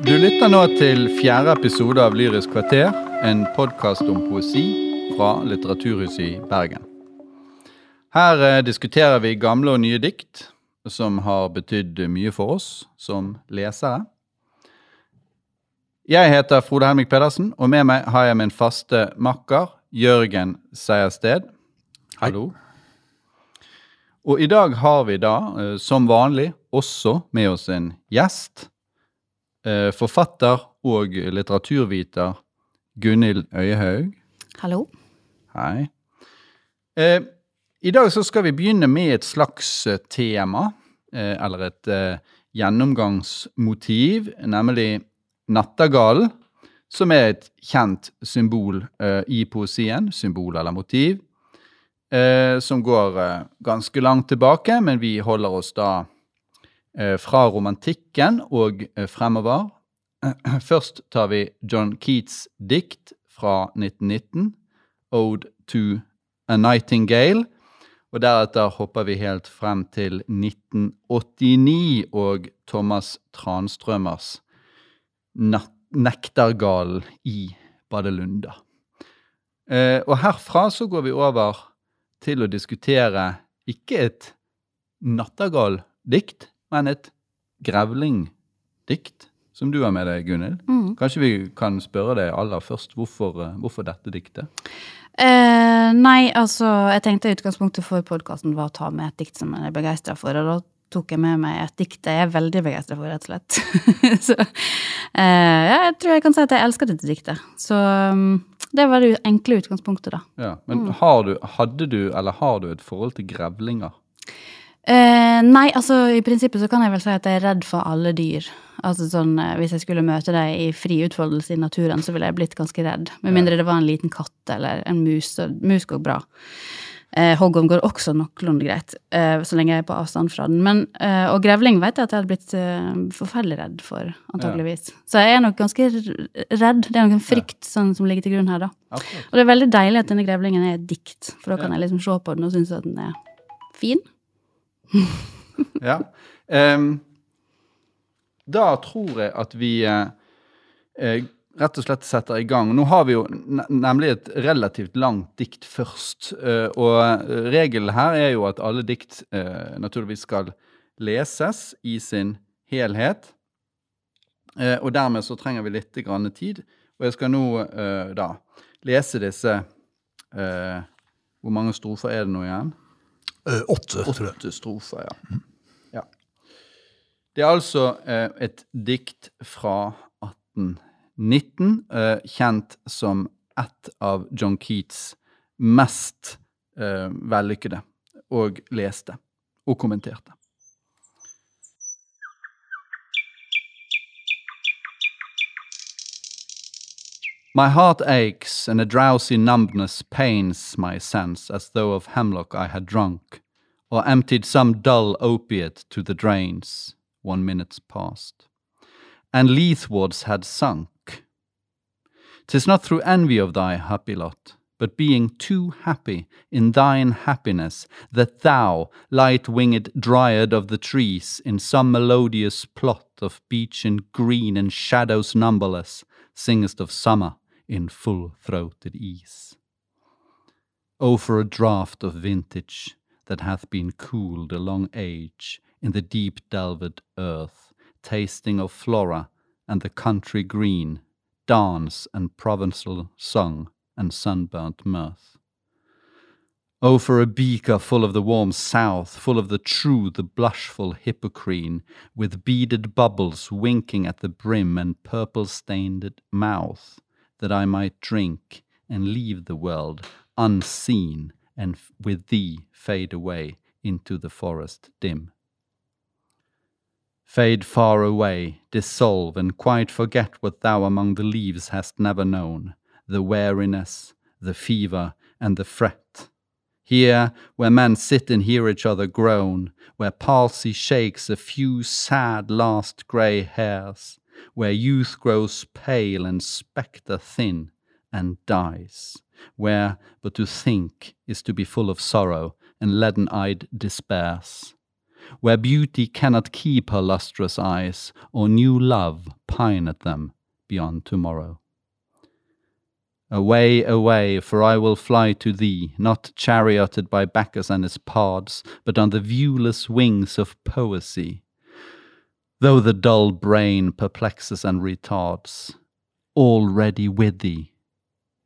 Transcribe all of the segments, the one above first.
Du lytter nå til fjerde episode av Lyrisk kvarter, en podkast om poesi fra Litteraturhuset i Bergen. Her eh, diskuterer vi gamle og nye dikt som har betydd mye for oss som lesere. Jeg heter Frode Helmik Pedersen, og med meg har jeg min faste makker Jørgen Seiersted. Hallo. Og i dag har vi da, eh, som vanlig, også med oss en gjest. Eh, forfatter og litteraturviter Gunhild Øyehaug. Hallo. Hei. Eh, I dag så skal vi begynne med et slags eh, tema, eh, eller et gjennomgangsmotiv, nemlig nattergalen, som er et kjent symbol i poesien, symbol eller motiv, som går ganske langt tilbake, men vi holder oss da fra romantikken og eh, fremover. Først tar vi John Keats' dikt fra 1919, Ode to a Nightingale. Og deretter hopper vi helt frem til 1989 og Thomas Transtrømers Nektargalen i Badelunda. Eh, og herfra så går vi over til å diskutere ikke et nattergaldikt, men et grevlingdikt, som du har med deg, Gunhild. Mm. Kanskje vi kan spørre deg aller først hvorfor, eh, hvorfor dette diktet? Eh, nei, altså, jeg tenkte utgangspunktet for podkasten var å ta med et dikt som jeg er begeistra for, og da tok jeg med meg et dikt jeg er veldig begeistra for, rett og slett. Så eh, jeg tror jeg kan si at jeg elsker dette diktet. Så um, det var det enkle utgangspunktet, da. Ja, men Mm. har du, hadde du, eller har du et forhold til grevlinger? Eh, nei, altså i prinsippet så kan jeg vel si at jeg er redd for alle dyr. Altså sånn, eh, Hvis jeg skulle møte dem i fri utfoldelse i naturen, så ville jeg blitt ganske redd. Med mindre det var en liten katt eller en mus. Og mus går bra. Eh, Hoggorm går også noenlunde greit, eh, så lenge jeg er på avstand fra den. Men, eh, og grevling vet jeg at jeg hadde blitt eh, forferdelig redd for, antageligvis. Så jeg er nok ganske redd. Det er nok en frykt sånn, som ligger til grunn her, da. Absolutt. Og det er veldig deilig at denne grevlingen er et dikt, for da kan Ja. jeg liksom se på den og synes at den er fin. Ja. Um, da tror jeg at vi eh, eh, rett og slett setter i gang. Nå har vi jo nemlig et relativt langt dikt først. eh, og eh, regelen her er jo at alle dikt eh, naturligvis skal leses i sin helhet. Eh, og dermed så trenger vi litt grann tid. Og jeg skal nå da lese disse Hvor mange strofer er det nå igjen? Eh, åtte, tror jeg. Åtte strofer, ja. ja. Det er altså eh, et dikt fra 1819, eh, kjent som et av John Keats' mest eh, vellykkede, og leste og kommenterte. My heart aches, and a drowsy numbness pains my sense as though of hemlock I had drunk, or emptied some dull opiate to the drains, one minute's past, and leathwards had sunk. Tis not through envy of thy happy lot, but being too happy in thine happiness, that thou, light winged dryad of the trees, in some melodious plot of beech and green and shadows numberless, singest of summer in full throated ease. O for a draught of vintage that hath been cooled a long age in the deep delved earth, tasting of flora and the country green, dance and provençal song and sunburnt mirth. O for a beaker full of the warm south, full of the true, the blushful hippocrene, with beaded bubbles winking at the brim and purple stained mouth, that I might drink and leave the world unseen and with thee fade away into the forest dim. Fade far away, dissolve, and quite forget what thou among the leaves hast never known the weariness, the fever, and the fret. Here, where men sit and hear each other groan, where palsy shakes a few sad last grey hairs, where youth grows pale and spectre thin and dies, where but to think is to be full of sorrow and leaden eyed despairs, where beauty cannot keep her lustrous eyes, or new love pine at them beyond tomorrow. Away, away, for I will fly to thee, not charioted by Bacchus and his pards, but on the viewless wings of poesy. Though the dull brain perplexes and retards, already with thee,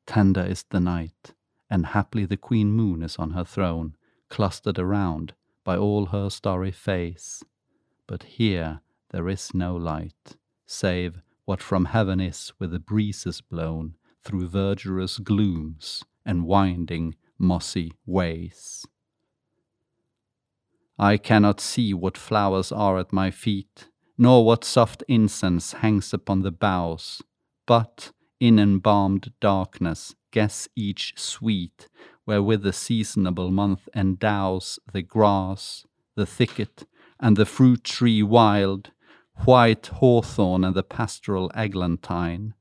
tender is the night, and haply the queen moon is on her throne, clustered around by all her starry face. But here there is no light, save what from heaven is with the breezes blown through verdurous glooms and winding mossy ways. I cannot see what flowers are at my feet, nor what soft incense hangs upon the boughs, but in embalmed darkness guess each sweet wherewith the seasonable month endows the grass, the thicket, and the fruit tree wild, white hawthorn and the pastoral eglantine,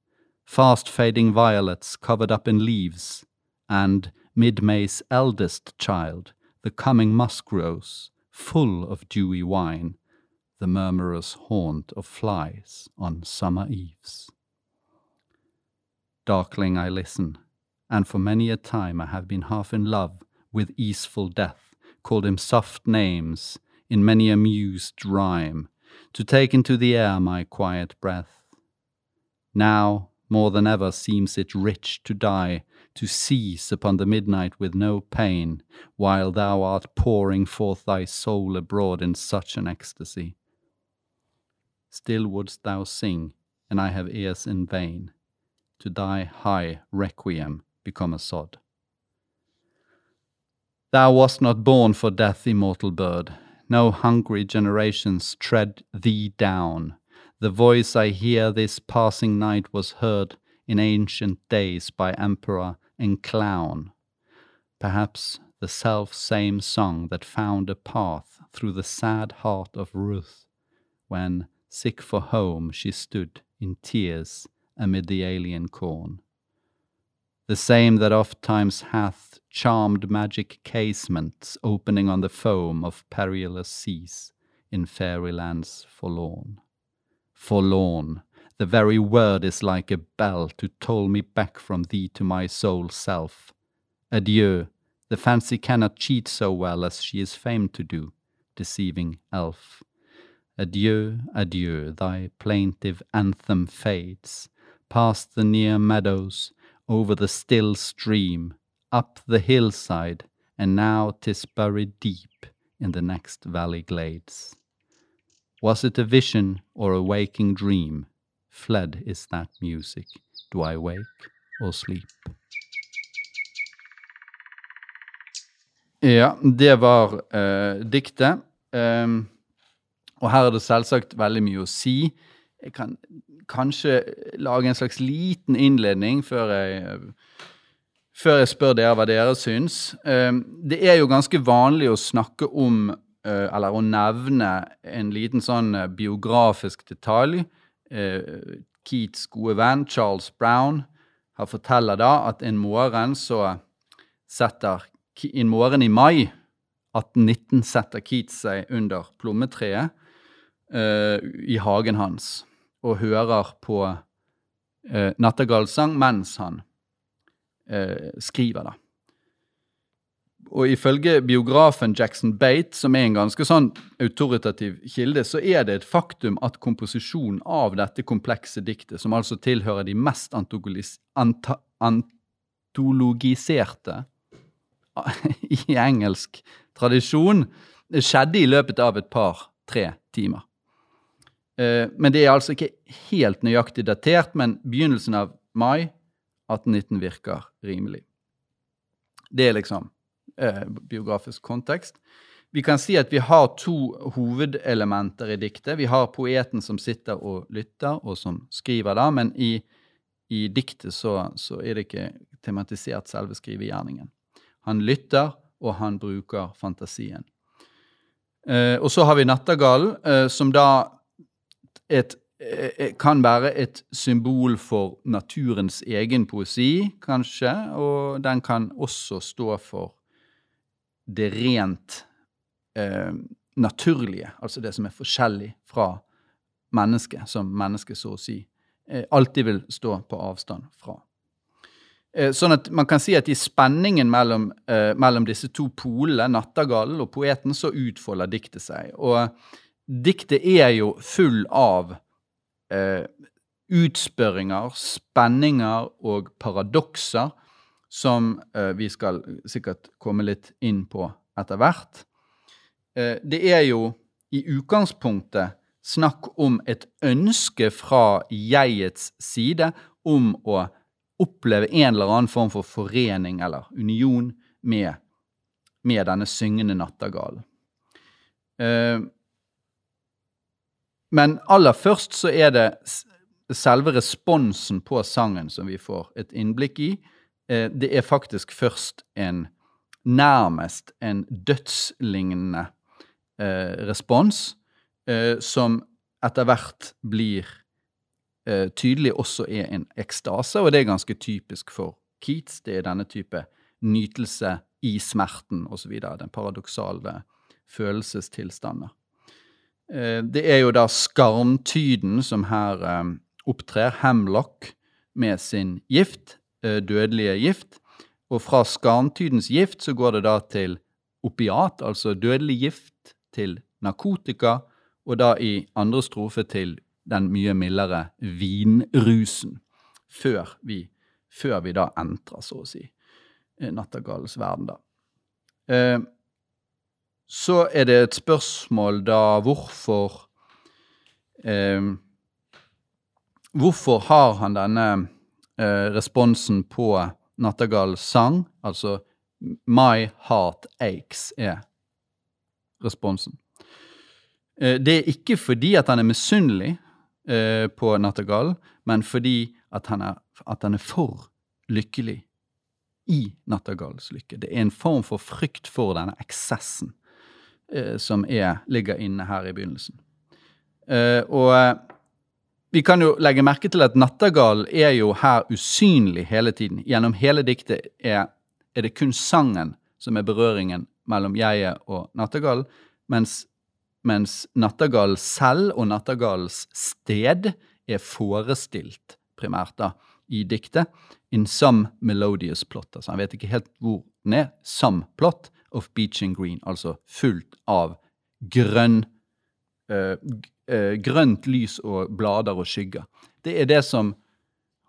fast fading violets covered up in leaves, and mid May's eldest child, the coming musk rose, full of dewy wine, the murmurous haunt of flies on summer eves. Darkling I listen, and for many a time I have been half in love with easeful death, called him soft names in many a mused rhyme, to take into the air my quiet breath. Now, more than ever seems it rich to die, to cease upon the midnight with no pain, while thou art pouring forth thy soul abroad in such an ecstasy. Still wouldst thou sing, and I have ears in vain, to thy high requiem become a sod. Thou wast not born for death, immortal bird. No hungry generations tread thee down. The voice I hear this passing night was heard in ancient days by emperor and clown. Perhaps the self same song that found a path through the sad heart of Ruth, when, sick for home, she stood in tears amid the alien corn the same that oft times hath charmed magic casements opening on the foam of perilous seas in fairy lands forlorn. Forlorn, the very word is like a bell to toll me back from thee to my sole self. Adieu, the fancy cannot cheat so well as she is famed to do, deceiving elf. Adieu, adieu, thy plaintive anthem fades, past the near meadows, over the still stream, up the hillside, and now 'tis buried deep in the next valley glades. Was it a vision or a waking dream? Fled is that music. Do I wake or sleep? Ja, det var uh, diktet. Um, og her er det selvsagt veldig mye å si. Jeg kan kanskje lage en slags liten innledning før jeg, før jeg spør dere hva dere syns. Ehm, det er jo ganske vanlig å snakke om, eh, eller å nevne, en liten sånn eh, biografisk detalj. Eh, Keats gode venn Charles Brown har forteller da at en morgen så setter En morgen i mai 1819 setter Keats seg under plommetreet uh, i hagen hans og hører på uh, nattergalsang mens han uh, skriver, da. Og ifølge biografen Jackson Bate, som er en ganske sånn autoritativ kilde, så er det et faktum at komposisjonen av dette komplekse diktet, som altså tilhører de mest antologiserte i engelsk tradisjon, skjedde i løpet av et par-tre timer. Eh, men det er altså ikke helt nøyaktig datert, men begynnelsen av mai 1819 virker rimelig. Det er liksom eh, biografisk kontekst. Vi kan si at vi har to hovedelementer i diktet. Vi har poeten som sitter og lytter, og som skriver da, men i, i diktet så, så, er det ikke tematisert selve skrivegjerningen. Han lytter, og han bruker fantasien. Eh, og så har vi Nattergallen, eh, som da et, eh, kan være et symbol for naturens egen poesi, kanskje, og den kan også stå for det rent eh, naturlige, altså det som er forskjellig fra mennesket, som mennesket så å si eh, alltid vil stå på avstand fra. Eh, sånn at man kan si at i spenningen mellom, eh, mellom disse to polene, nattergallen og poeten, så utfolder diktet seg. Og diktet er jo full av eh, utspørringer, spenninger og paradokser som eh, vi skal sikkert komme litt inn på etter hvert. Eh, det er jo i utgangspunktet snakk om et ønske fra jegets side om å oppleve en eller annen form for forening eller union med, med denne syngende nattergalen. Eh, men aller først så er det selve responsen på sangen som vi får et innblikk i. Eh, det er faktisk først en nærmest en dødslignende eh, respons, eh, som etter hvert blir tydelig også er en ekstase, og det er ganske typisk for Keats. Det er denne type nytelse i smerten osv., den paradoksale følelsestilstander. Eh, det er jo da skarntyden som her eh, opptrer, Hemlock, med sin gift, eh, dødelige gift. Og fra skarntydens gift så går det da til opiat, altså dødelig gift, til narkotika, og da i andre strofe til den mye mildere vinrusen. Før vi, før vi da entrer, så å si, nattergalens verden, da. Så er det et spørsmål da hvorfor eh, Hvorfor har han denne eh, responsen på Nattergals sang? Altså My heart aches er responsen. Eh, det er ikke fordi at han er misunnelig eh, på Nattergal, men fordi at han, er, at han er for lykkelig i Nattergals lykke. Det er en form for frykt for denne eksessen som er, ligger inne her i begynnelsen. Eh, og eh, vi kan jo legge merke til at nattergalen er jo her usynlig hele tiden. Gjennom hele diktet er, er det kun sangen som er berøringen mellom jeget og nattergalen, mens, mens nattergalen selv og nattergalens sted er forestilt primært da, i diktet in some melodious plot. Altså, han vet ikke helt hvor den er. Some plot of beach and green, altså fullt av grønn uh, grønt lys og blader og skygger. Det er det som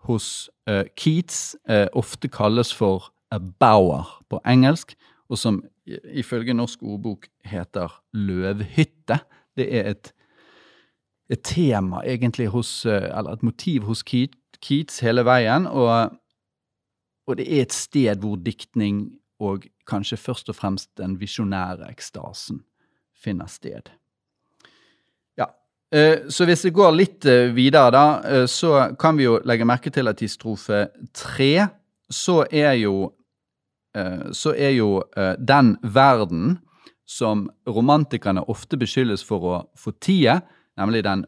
hos uh, Keats ofte kalles for a bower på engelsk, og som ifølge Norsk ordbok heter løvhytte. Det er et, et tema egentlig hos, eller et motiv hos Keats hele veien, og, og det er et sted hvor diktning og kanskje først og fremst den visjonære ekstasen finner sted. Ja, eh, Så hvis vi går litt eh, videre, da, eh, så kan vi jo legge merke til at i strofe tre så er jo så er jo den verden som romantikerne ofte beskyldes for å fortie, nemlig den,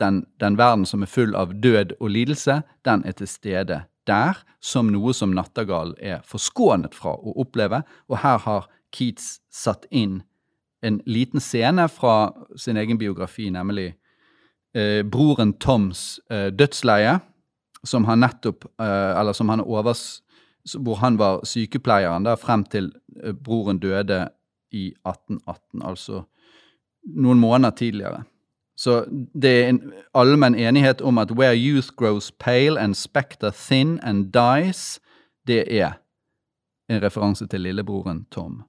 den, den verden som er full av død og lidelse, den er til stede der som noe som Nattergal er forskånet fra å oppleve, og her har Keats satt inn en liten scene fra sin egen biografi, nemlig eh, broren Toms eh, dødsleie, som han nettopp eh, Eller som han overs... Hvor han var sykepleieren da, frem til eh, broren døde i 1818, altså noen måneder tidligere. Så det er en allmenn enighet om at where youth grows pale and spectre thin and dies, det er en referanse til lillebroren Tom.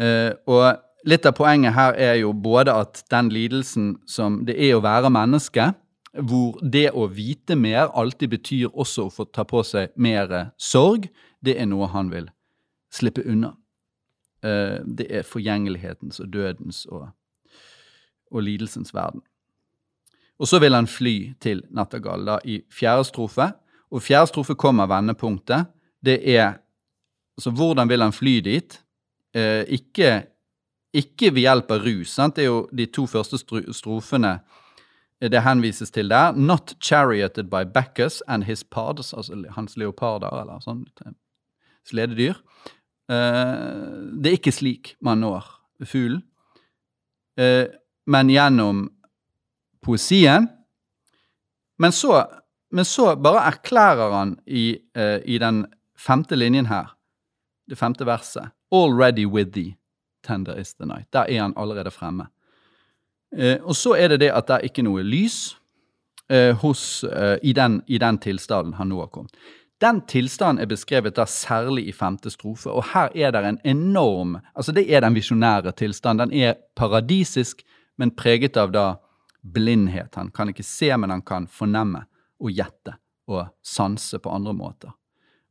Uh, og litt av poenget her er jo både at den lidelsen som det er å være menneske, hvor det å vite mer alltid betyr også å få ta på seg mer sorg, det er noe han vil slippe unna. Uh, det er forgjengelighetens og dødens og og lidelsens verden. Og så vil han fly til Nattergal da, i fjerde strofe. Og fjerde strofe kommer vendepunktet. Det er Altså, hvordan vil han fly dit? Eh, ikke, ikke, ved hjelp av rus. Sant? Det er jo de to første strofene det henvises til der. Not charioted by Bacchus and his pards, altså hans leoparder, eller sånn slededyr. Eh, det er ikke slik man når fuglen. eh, men gjennom poesien. Men så, men så bare erklærer han i, eh, i den femte linjen her, det femte verset, Already with thee, tender is the night. Der er han allerede fremme. Eh, og så er det det at det er ikke noe lys eh, hos, eh, i, den, i den tilstanden han nå har kommet. Den tilstanden er beskrevet da særlig i femte strofe, og her er det en enorm Altså, det er den visjonære tilstanden. Den er paradisisk, men preget av da blindhet. Han kan ikke se, men han kan fornemme og gjette og sanse på andre måter.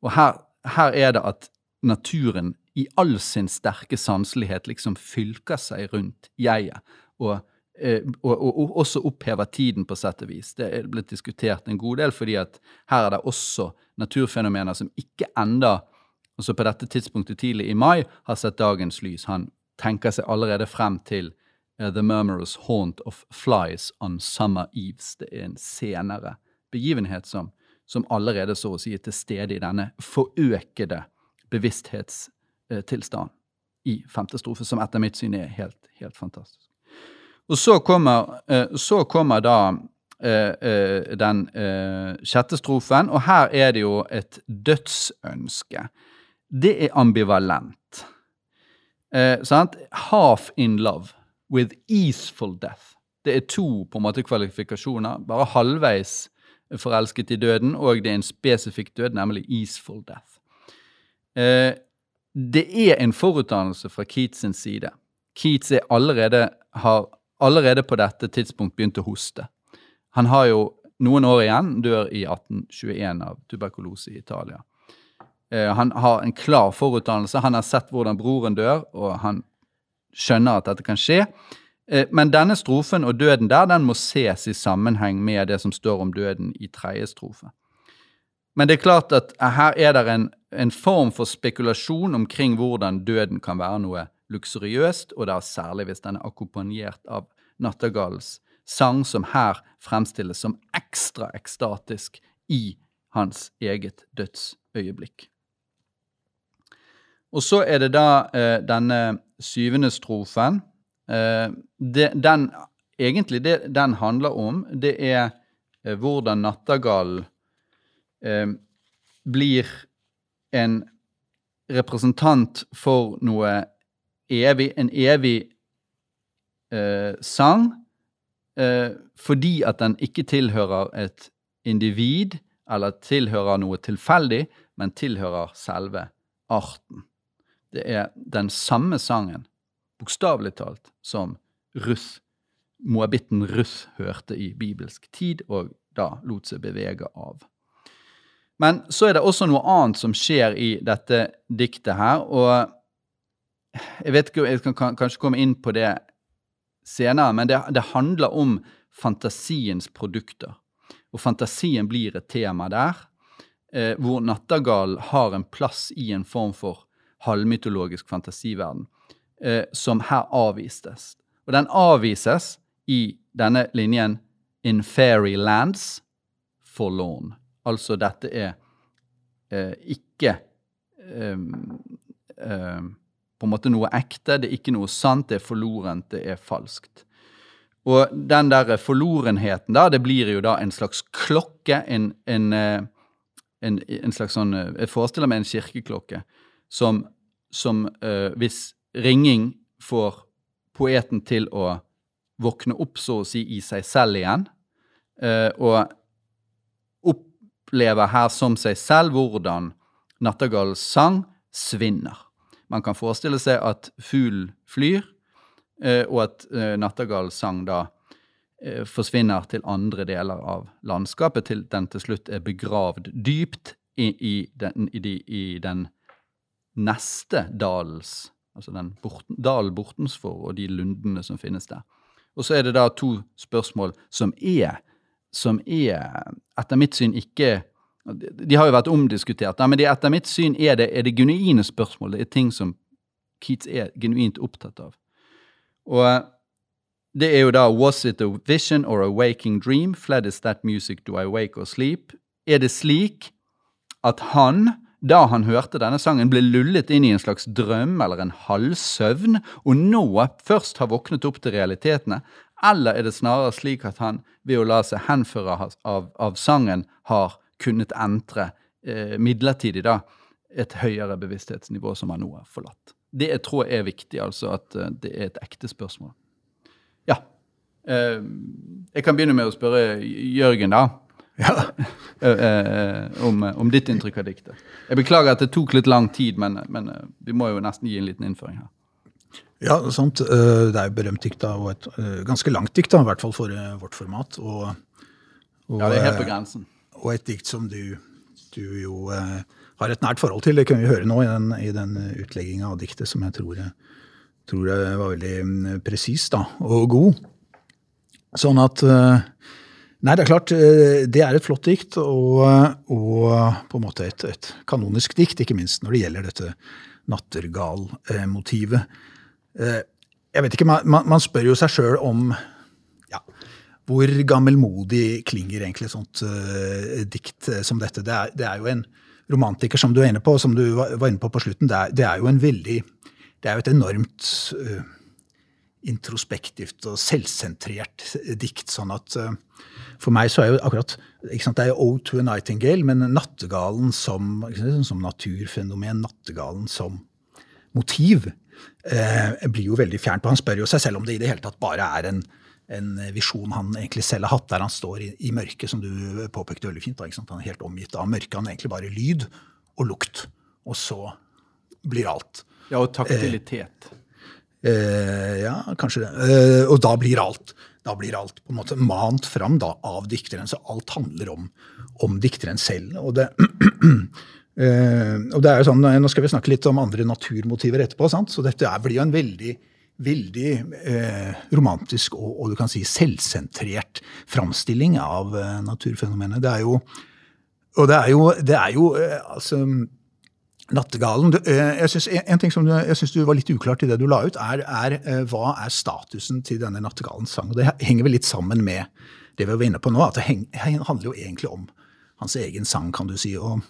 Og her, her er det at naturen i all sin sterke sanselighet liksom fylker seg rundt jeget. Og, eh, og, og, og, også opphever tiden, på sett og vis. Det er blitt diskutert en god del, fordi at her er det også naturfenomener som ikke enda, altså på dette tidspunktet tidlig i mai, har sett dagens lys. Han tenker seg allerede frem til The Murmurous Haunt of Flies on Summer Eves. Det er en senere begivenhet som, som allerede så å si er til stede i denne forøkede bevissthetstilstand i femte strofe, som etter mitt syn er helt, helt fantastisk. Og så kommer, så kommer da den sjette strofen, og her er det jo et dødsønske. Det er ambivalent. sant? Half in love with easeful death. Det er to på en måte kvalifikasjoner. Bare halvveis forelsket i døden, og det er en spesifikk død, nemlig easeful death. Eh, det er en forutdannelse fra Keats sin side. Keats allerede, har allerede på dette tidspunkt begynt å hoste. Han har jo noen år igjen, dør i 1821 av tuberkulose i Italia. Eh, han har en klar forutdannelse. Han har sett hvordan broren dør, og han skjønner at dette kan skje. Eh, men denne strofen og døden der, den må ses i sammenheng med det som står om døden i tredje strofe. Men det er klart at her er det en, en form for spekulasjon omkring hvordan døden kan være noe luksuriøst, og det er særlig hvis den er akkompagnert av nattergalens sang, som her fremstilles som ekstra ekstatisk i hans eget dødsøyeblikk. Og så er det da eh, denne syvende strofen. Eh, det, den, egentlig det den handler om, det er eh, hvordan nattergallen eh, blir en representant for noe evig, en evig eh, sang, eh, fordi at den ikke tilhører et individ eller tilhører noe tilfeldig, men tilhører selve arten. Det er den samme sangen, bokstavelig talt, som Ruth, moabitten Ruth hørte i bibelsk tid, og da lot seg bevege av. Men så er det også noe annet som skjer i dette diktet her, og jeg vet ikke, jeg kan kanskje komme inn på det senere, men det, det handler om fantasiens produkter. Og fantasien blir et tema der, eh, hvor nattergalen har en plass i en form for halvmytologisk fantasiverden, eh, som her avvistes. Og den avvises i denne linjen In fairy lands forlorn. Altså dette er eh, ikke eh, på en måte noe ekte, det er ikke noe sant, det er forlorent, det er falskt. Og den der forlorenheten da, det blir jo da en slags klokke, en, en, eh, en, en slags sånn eh, Jeg forestiller meg en kirkeklokke som, som uh, hvis ringing får poeten til å våkne opp, så å si, i seg selv igjen, uh, og opplever her som seg selv hvordan nattergalens sang svinner. Man kan forestille seg at fuglen flyr, uh, og at Nattergalls sang da forsvinner til andre deler av landskapet, til den til slutt er begravd dypt i, i, den, i, de, i den, neste dalens Altså den borten, dalen bortenfor og de lundene som finnes der. Og så er det da to spørsmål som er som er etter mitt syn ikke De har jo vært omdiskutert, men de, etter mitt syn er det, er det genuine spørsmål. Det er ting som Keats er genuint opptatt av. Og det er jo da Was it a vision or a waking dream? Fled is that music, do I wake or sleep? Er det slik at han da han hørte denne sangen, ble lullet inn i en slags drøm eller en halvsøvn, og nå først har våknet opp til realitetene? Eller er det snarere slik at han ved å la seg henføre av, av, sangen har kunnet entre eh, midlertidig da, et høyere bevissthetsnivå som han nå har forlatt? Det jeg tror jeg er viktig, altså at eh, det er et ekte spørsmål. Ja. Eh, jeg kan begynne med å spørre Jørgen, da. Ja. Eh, eh, om, om, ditt inntrykk av diktet. Jeg beklager at det tok litt lang tid, men, men, eh, vi må jo nesten gi en liten innføring her. Ja, sant. Det er jo berømt dikt, og et ganske langt dikt, i hvert fall for vårt format. Og, og, ja, det er helt på grensen. Og et dikt som du, du jo har et nært forhold til. Det kunne vi høre nå i den, i den utlegginga av diktet, som jeg tror, tror var veldig mm, presis og god. Sånn at Nei, det er klart. Eh, det er et flott dikt, og, og på en måte et, et, kanonisk dikt, ikke minst når det gjelder dette nattergal-motivet. Eh, jeg vet ikke, man, man spør jo seg sjøl om ja, hvor gammelmodig klinger egentlig et sånt uh, dikt som dette. Det er, det er, jo en romantiker, som du er inne på, som du var inne på på slutten. Det er, det er jo en veldig Det er jo et enormt uh, introspektivt og selvsentrert dikt. sånn at uh, for meg så er jo akkurat sant, Det er jo Ode to a Nightingale, men nattergalen som, som naturfenomen, nattergalen som motiv, eh, blir jo veldig fjernt. Og han spør jo seg selv om det i det hele tatt bare er en, en visjon han egentlig selv har hatt, der han står i, i mørket, som du påpekte veldig fint. Da, han er helt omgitt av mørket. Han er egentlig bare lyd og lukt. Og så blir alt. Ja, og taktilitet. Eh, eh, ja, kanskje det. Eh, og da blir alt da blir alt på en måte mant fram da, av dikteren. Så alt handler om, om dikteren selv. Og det, uh, og det, er jo sånn, Nå skal vi snakke litt om andre naturmotiver etterpå. Sant? Så dette er, blir jo en veldig, veldig uh, romantisk og, og, du kan si selvsentrert framstilling av uh, naturfenomenet. Det er jo, og det er jo, det er jo altså Nattergalen. Eh, jeg synes, en ting som du, jeg syns du var litt uklart i det du la ut, er, er eh, hva er statusen til denne Nattegalens sang? Det henger vel litt sammen med det vi var inne på nå, at det handler jo egentlig om hans egen sang, kan du si. og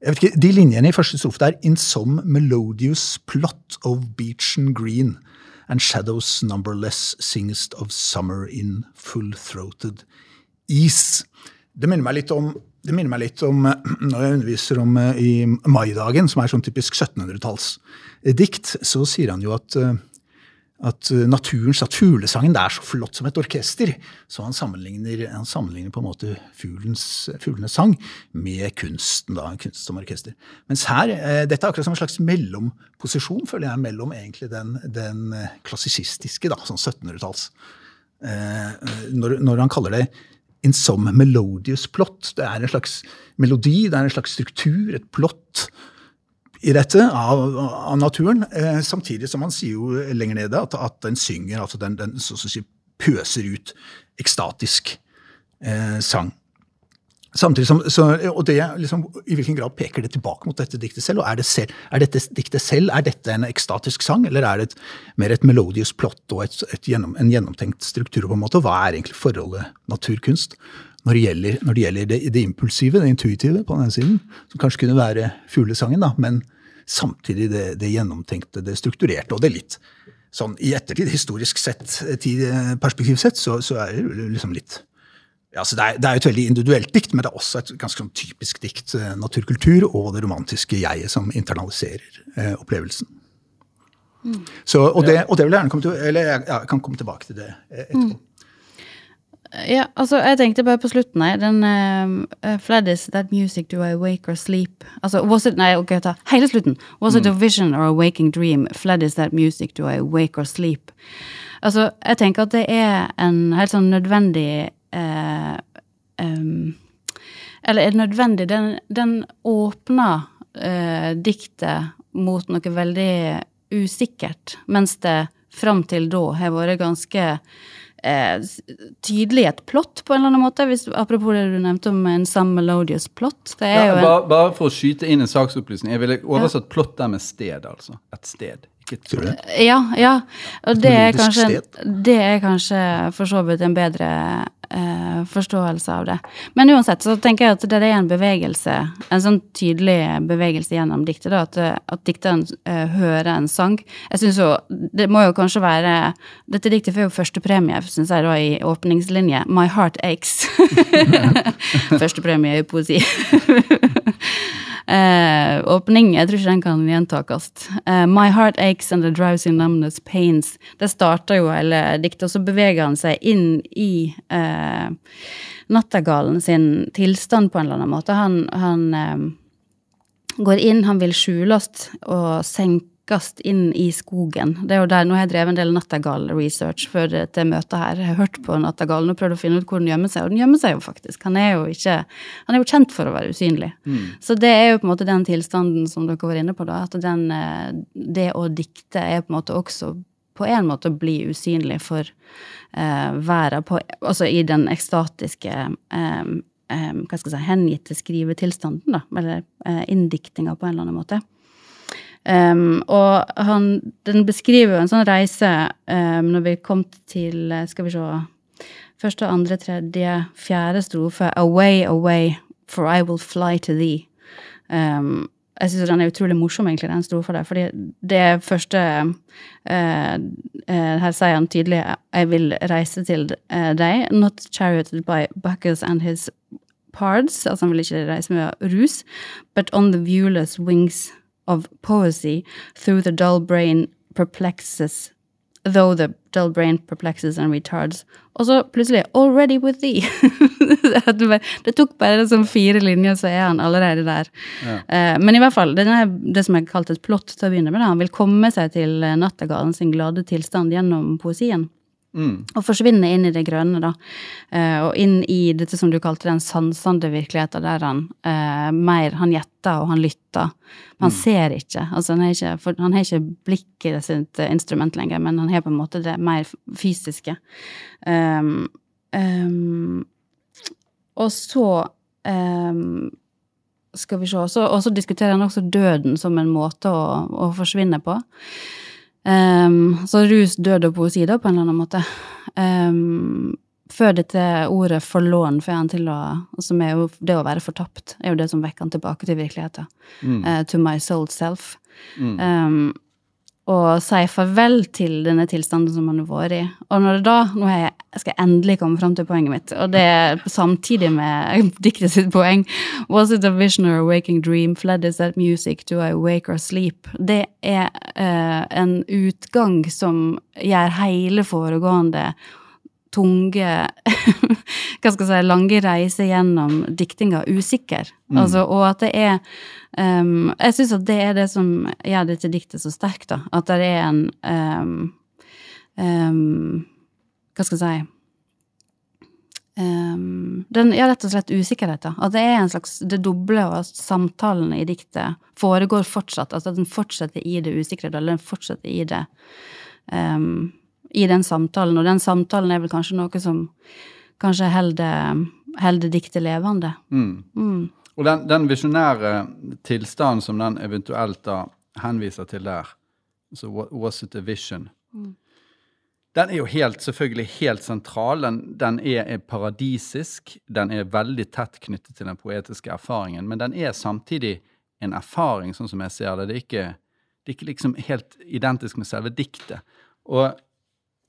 jeg vet ikke, De linjene i første strofe der In some melodious plot of beach and green and shadows numberless singest of summer in full-throated ease. Det minner meg litt om det minner meg litt om når jeg underviser om eh, i Maidagen, som er sånn typisk 1700-tallsdikt, så sier han jo at, eh, at naturens, at fuglesangen det er så flott som et orkester. Så han sammenligner, han sammenligner på en måte fuglens, fuglenes sang med kunsten, da, kunst som orkester. Mens her, eh, dette er akkurat som en slags mellomposisjon, føler jeg, mellom egentlig den, den klassisistiske, da, sånn 1700-talls. Når, når han kaller det in some melodious plot. Det er en slags melodi, det er en slags struktur, et plott i dette av, av naturen. Eh, samtidig som han sier jo lenger nede at, at den synger, altså den, den så å si, pøser ut ekstatisk eh, sang. Samtidig som, så, og det, liksom, I hvilken grad peker det tilbake mot dette diktet selv? og Er, det selv, er dette diktet selv er dette en ekstatisk sang, eller er det et, mer et melodious plott og et, et gjennom, en gjennomtenkt struktur? på en måte? Hva er egentlig forholdet naturkunst når det gjelder, når det, gjelder det, det, impulsive, det intuitive, på den siden, som kanskje kunne være fuglesangen, da, men samtidig det, det gjennomtenkte, det strukturerte og det litt sånn i ettertid, historisk sett, perspektiv sett, så, så er det liksom litt ja, det, er, det, er, et veldig individuelt dikt, men det er også et ganske sånn typisk dikt. Eh, naturkultur og det romantiske jeget som internaliserer eh, opplevelsen. Mm. Så, og, det, og, det, vil jeg gjerne komme til, eller jeg, jeg kan komme tilbake til det eh, etterpå. Mm. Ja, altså, jeg tenkte bare på slutten her. Den uh, Fled is that music do I wake or sleep? Altså, was it, nei, ok, ta hele slutten. Was mm. it a vision or a waking dream? Fled is that music do I wake or sleep? Altså, jeg tenker at det er en helt sånn nødvendig um, Eller er det nødvendig? Den, den åpner eh, diktet mot noe veldig usikkert, mens det fram til da har vært ganske eh, tydelig et plott, på en eller annen måte. Hvis, apropos det du nevnte om en Sam melodious plott. Det er ja, jo en, bare, bare, for å skyte inn en saksopplysning. Jeg ville oversatt ja. plott der med sted, altså. Et sted. Ja, ja. Og det er, kanskje, det er kanskje for så vidt en bedre eh, forståelse av det. Men uansett så tenker jeg at det er en bevegelse, en sånn tydelig bevegelse gjennom diktet, da, at, at dikteren eh, hører en sang. Jeg synes jo, Det må jo kanskje være Dette diktet får jo førstepremie, syns jeg, da, i åpningslinje. My heart aches. førstepremie i poesi. Eh, åpning, jeg tror ikke den kan gjentakes. Eh, My heart aches and the drowsy numbness pains. Det starter jo hele diktet, og så beveger han seg inn i eh, nattergalen sin tilstand på en eller annen måte. Han, han eh, går inn, han vil skjules og senke raskest inn i skogen. Det er jo der, Nå har jeg drevet en del nattergal-research før dette møtet her. Jeg har hørt på nattergalen og prøvd å finne ut hvor den gjemmer seg, og den gjemmer seg jo faktisk. Han er jo, ikke, han er jo kjent for å være usynlig. Mm. Så det er jo på en måte den tilstanden som dere var inne på, da. At den, eh, det å dikte er på en måte også på en måte å bli usynlig for eh, verden, altså i den ekstatiske eh, eh, hva skal jeg si, hengitte skrivetilstanden, da, eller eh, inndiktinga på en eller annen måte. Um, og han, den beskriver jo en sånn reise um, når vi kom til Skal vi se Første, andre, tredje, fjerde strofe. Away, away, for I will fly to thee. Um, jeg syns den er utrolig morsom, egentlig, den strofa der. Fordi det første uh, uh, Her sier han tydelig Jeg vil reise til uh, deg. Not charioted by Bacchus and his pards. Altså han vil ikke reise med rus. But on the viewless wings of poesy through the dull brain perplexes Though the dull brain perplexes and retards. Og så plutselig 'Already with thee'. det tok bare liksom fire linjer, så er han allerede der. Ja. Uh, men i hvert fall, er det som er kalt et plott til å begynne med. Han vil komme seg til nattergalen sin glade tilstand gjennom poesien. Mm. Og forsvinne inn i det grønne, da. Eh, og inn i dette som du kalte den sansende virkeligheten, der han eh, mer Han gjetter og han lytter. Men han mm. ser ikke. Altså, han har ikke, for, han har ikke blikket sitt instrument lenger, men han har på en måte det mer fysiske. Um, um, og så um, skal vi se. Og så diskuterer han også døden som en måte å, å forsvinne på. Um, så rus, død og poesi, da, på en eller annen måte. Um, før dette ordet forlån får han til å Som er jo det å være fortapt, er jo det som vekker han tilbake til virkeligheten. Mm. Uh, to my soul self. Mm. Um, og si farvel til denne tilstanden som man har vært i. Og når det da Nå jeg, skal jeg endelig komme fram til poenget mitt, og det er samtidig med diktet sitt poeng. Was it a vision or a waking dream? Fled is that music? Do I wake or sleep? Det er uh, en utgang som gjør hele foregående tunge Hva skal jeg si lange reise gjennom diktinga usikker. Mm. Altså, og at det er um, Jeg syns at det er det som gjør dette diktet så sterkt, da. At det er en um, um, Hva skal jeg si den, ja, rett og slett usikkerhet. Da. At det er en slags det doble, og samtalen i diktet foregår fortsatt. Altså at den fortsetter i det usikre, eller den fortsetter i det um, i den samtalen. Og den samtalen er vel kanskje noe som kanskje holder diktet levende. Mm. Mm. Og den, den visjonære tilstanden som den eventuelt da henviser til der, så was it a vision? Mm. Den er jo helt, selvfølgelig helt sentral. Den, den er, er, paradisisk. Den er veldig tett knyttet til den poetiske erfaringen. Men den er samtidig en erfaring, sånn som jeg ser det. Det er ikke, det er ikke liksom helt identisk med selve diktet. Og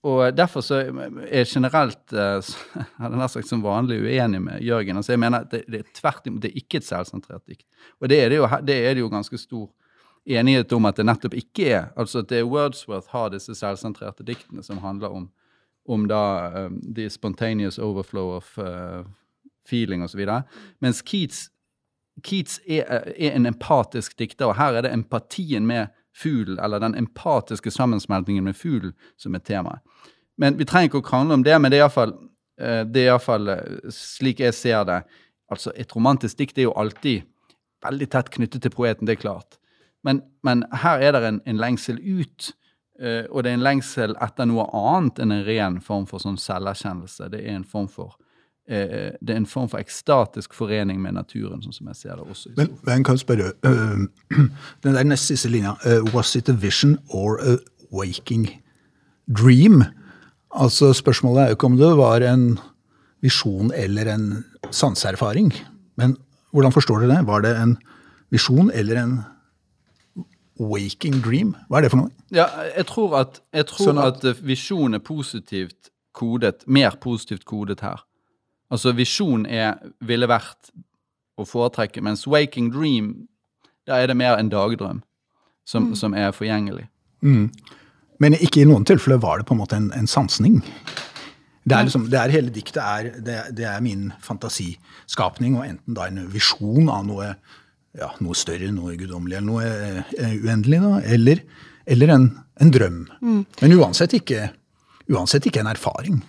og derfor så er jeg generelt eh, hadde nær sagt som vanlig uenig med Jørgen. altså jeg mener det, det er tvert imot, det er ikke et selvsentrert dikt. Og det er det, jo, det er det jo ganske stor enighet om at det nettopp ikke er. Altså at det er Wordsworth har disse selvsentrerte diktene som handler om, om da um, the spontaneous overflow of uh, feeling osv. Mens Keats, Keats er, er, en empatisk dikter, og her er det empatien med fugl, eller den empatiske sammensmeltingen med fuglen, som er temaet. Men Vi trenger ikke å krangle om det, men det er iallfall eh, det er eh, slik jeg ser det. Altså, Et romantisk dikt er jo alltid veldig tett knyttet til poeten, det er klart. Men, men her er det en, en lengsel ut, uh, og det er en lengsel etter noe annet enn en ren form for sånn selverkjennelse. Det er en form for uh, det er en form for ekstatisk forening med naturen, sånn som jeg ser det også. Men, men kan jeg spørre, uh, den der neste siste linja, was it a vision or a waking dream? Altså Spørsmålet er jo ikke om det var en visjon eller en sanseerfaring. Men hvordan forstår dere det? Var det en visjon eller en waking dream? Hva er det for noe? Ja, jeg tror at, jeg tror Sånn at, at- visjon er positivt kodet, mer positivt kodet her. Altså visjon er, ville vært å foretrekke, mens waking dream, da er det mer en dagdrøm som, som er forgjengelig. Men ikke i noen tilfeller var det på en måte en, en sansning. Det er, liksom, det er hele diktet er, det, det er min fantasiskapning, og enten da en visjon av noe, ja, noe større, noe guddommelig, eller noe uh, uendelig, da, eller, eller en, en drøm. Men uansett ikke, uansett ikke en erfaring.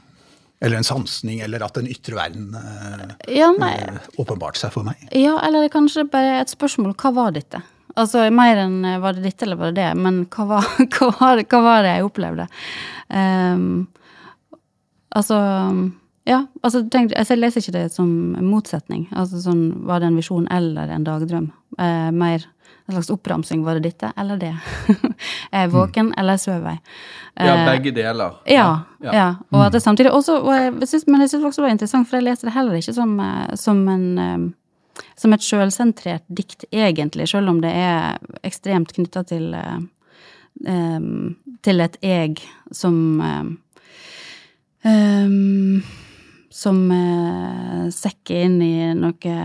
Eller en sansning, eller at den ytre verden eh, Ja, nei, åpenbarte seg for meg. ja, eller det er kanskje bare et spørsmål hva var dette? Altså mer enn eh, var det dette eller var det det, men hva var, hva var, det, hva var det jeg opplevde? Um, altså Ja, altså tenk, jeg leser ikke det som motsetning. Altså sånn, Var det en visjon eller en dagdrøm? Uh, mer en slags oppramsing. Var det dette eller det? er jeg våken eller sover jeg? Ja, Eh, begge deler. ja, Ja. ja. Og at det samtidig også, og jeg synes, Men jeg syns også det var interessant, for jeg leser det heller ikke som, eh, som en eh, som et sjølsentrert dikt, egentlig, sjøl om det er ekstremt knytta til eh, eh, til et jeg som eh, eh, Som eh, sekker inn i noe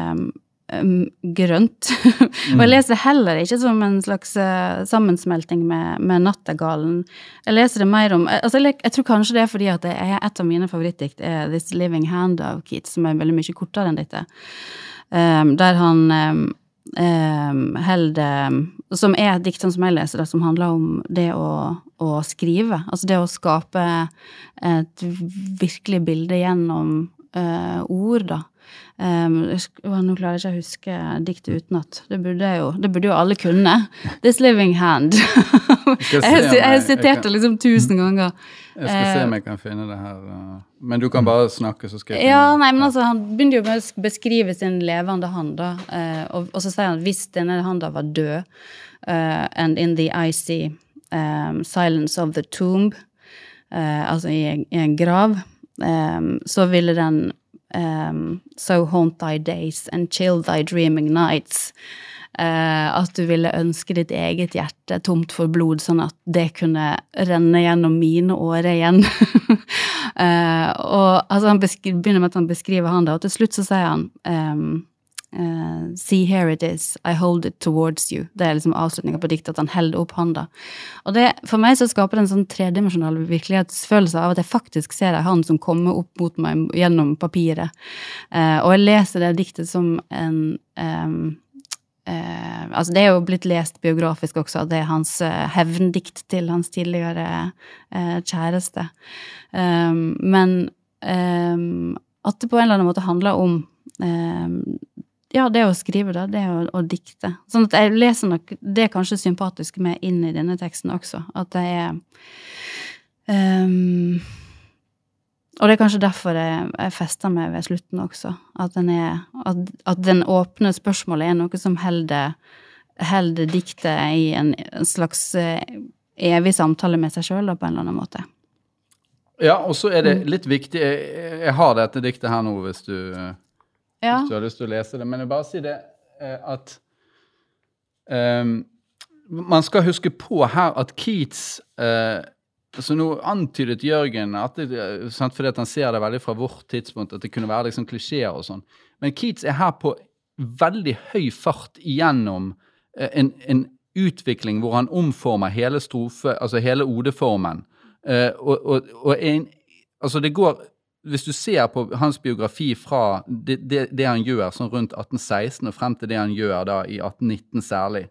eh, grønt. og jeg leser det heller ikke som en slags uh, sammensmelting med, med nattergalen. Jeg leser det mer om altså jeg, jeg tror kanskje det er fordi at det er et av mine favorittdikt er This Living Hand av Keats, som er veldig mye kortere enn dette. Um, der han um, um, held, um, Som er et dikt som jeg leser det, som handler om det å, å skrive. Altså det å skape et virkelig bilde gjennom uh, ord, da. Um, nå klarer jeg ikke å huske diktet utenat. Det Det burde jo alle kunne. This Living Hand. Jeg har sitert det liksom tusen ganger. Jeg skal se om jeg kan finne det her. uh, Men du kan bare snakke, så skal jeg Ja, nei, men altså, Han begynner jo med å beskrive sin levende hand, da. eh, og, og så sier han hvis denne handa var død, uh, and in the icy um, silence of the tomb, uh, altså i, en- i en grav, um, så ville den em, So haunt thy days and chill thy dreaming nights. Uh, at du ville ønske ditt eget hjerte tomt for blod, sånn at det kunne renne gjennom mine årer igjen. uh, og altså, han begynner med at han beskriver han det, og til slutt så sier han ehm, eh, See, here it is, I hold it towards you. Det er liksom avslutninga på diktet, at han holder opp hånda. Og det, for meg så skaper det en sånn tredimensjonal virkelighetsfølelse av at jeg faktisk ser ei hånd som kommer opp mot meg gjennom papiret. Uh, og jeg leser det diktet som en um, uh, altså det er jo blitt lest biografisk også, at det er hans hevndikt til hans tidligere kjæreste. Um, men um, at det på en eller annen måte handler om ja, det å skrive, da. Det å, å dikte. Sånn at jeg leser nok det kanskje sympatiske med inn i denne teksten også. At det er um, Og det er kanskje derfor jeg, jeg fester meg ved slutten også. At den, er, at, at den åpne spørsmålet er noe som holder holder diktet i en, en slags eh, evig samtale med seg sjøl, på en eller annen måte. Ja, og så er det Mm. litt viktig Jeg, jeg har dette diktet her nå, hvis du, Ja. hvis du har lyst til å lese det. Men jeg bare si det eh, at um, Man skal huske på her at Keats uh, så Nå antydet Jørgen at det, eh, fordi at han ser det veldig fra vårt tidspunkt, at det kunne være liksom klisjeer og sånn. Men Keats er her på veldig høy fart igjennom en, en utvikling hvor han omformer hele strofe, altså hele odeformen. Uh, og, og, og en, altså det går Hvis du ser på hans biografi fra det, det, det han gjør sånn rundt 1816 og frem til det han gjør da i 1819 særlig,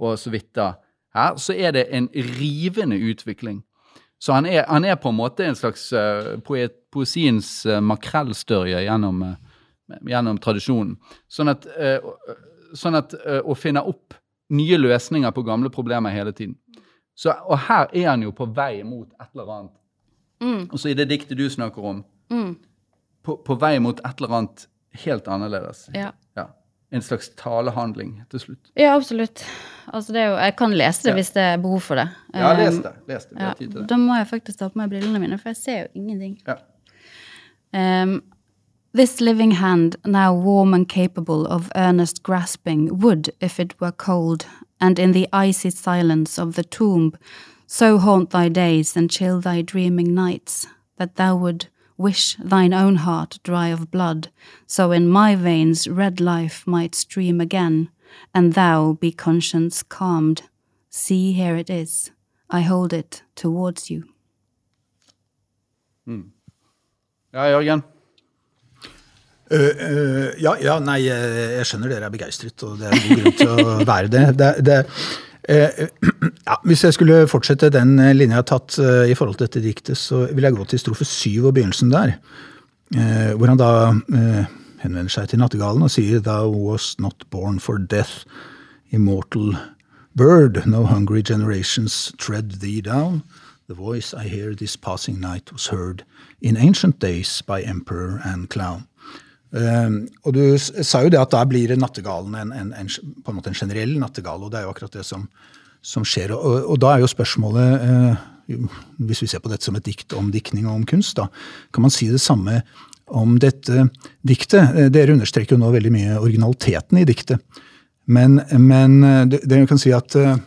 og så vidt da her, så er det en rivende utvikling. Så han er, han er på en måte en slags uh, poet, poesiens uh, makrellstørje gjennom, uh, gjennom tradisjonen. Sånn at, sånn at å finne opp nye løsninger på gamle problemer hele tiden. Så, og her er han jo på vei mot et eller annet. Mm, Og så i det diktet du snakker om, mm, på, på vei mot et eller annet helt annerledes. ja. Ja. En slags talehandling til slutt. ja, absolutt. Altså det jo, jeg kan lese det Ja. hvis det er behov for det. Ja, les Um, det. Les det. Ja, det. da må jeg faktisk ta på meg brillene mine, for jeg ser jo ingenting. Ja. Um, This living hand, now warm and capable of earnest grasping, would, if it were cold, and in the icy silence of the tomb, so haunt thy days and chill thy dreaming nights, that thou would wish thine own heart dry of blood, so in my veins red life might stream again, and thou be conscience calmed. See, here it is. I hold it towards you. Ja, Jørgen? Uh, uh, ja, ja, nei, jeg jeg skjønner dere er begeistret, og det er en god grunn til å være det. det, det eh, ja, hvis jeg skulle fortsette den linja jeg har tatt eh, i forhold til dette diktet, så vil jeg gå til strofe syv og begynnelsen der. eh, hvor han da eh, henvender seg til nattergalen og sier Thou was not born for death, immortal bird, no hungry generations tread thee down. The voice I hear this passing night was heard in ancient days by emperor and clown. Um, og du sa jo det at da blir nattergalen en, en, en, på en måte en generell nattegal, og det er jo akkurat det som, som skjer. Og, og da er jo spørsmålet, uh, hvis vi ser på dette som et dikt om diktning og om kunst, da, kan man si det samme om dette diktet? Eh, Dere understreker jo nå veldig mye originaliteten i diktet. Men, men eh, det kan si at eh,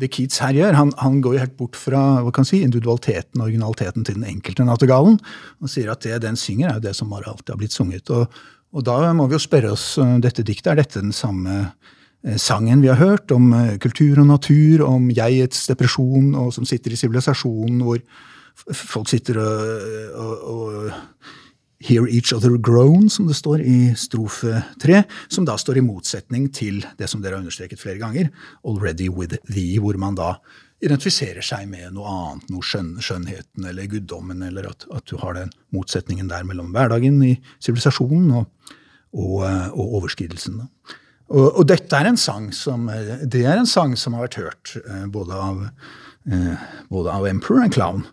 det Keats her gjør, han, han går jo helt bort fra hva kan si, individualiteten og originaliteten til den enkelte nattergalen. Og sier at det den synger, er jo det som bare alltid har blitt sunget. Og, og da må vi jo spørre oss, dette diktet, er dette den samme sangen vi har hørt om kultur og natur, om jegets depresjon, og som sitter i sivilisasjonen, hvor folk sitter og, og, og Hear each other groan, som det står i strofe tre, som da står i motsetning til det som dere har understreket flere ganger, already with thee, hvor man da identifiserer seg med noe annet, noe skjønn, skjønnheten eller guddommen, eller at, at du har den motsetningen der mellom hverdagen i sivilisasjonen og, og, eh, og overskridelsen. Og, og dette er en sang som, eh, det er en sang som har vært hørt eh, både av, både av Emperor og Clown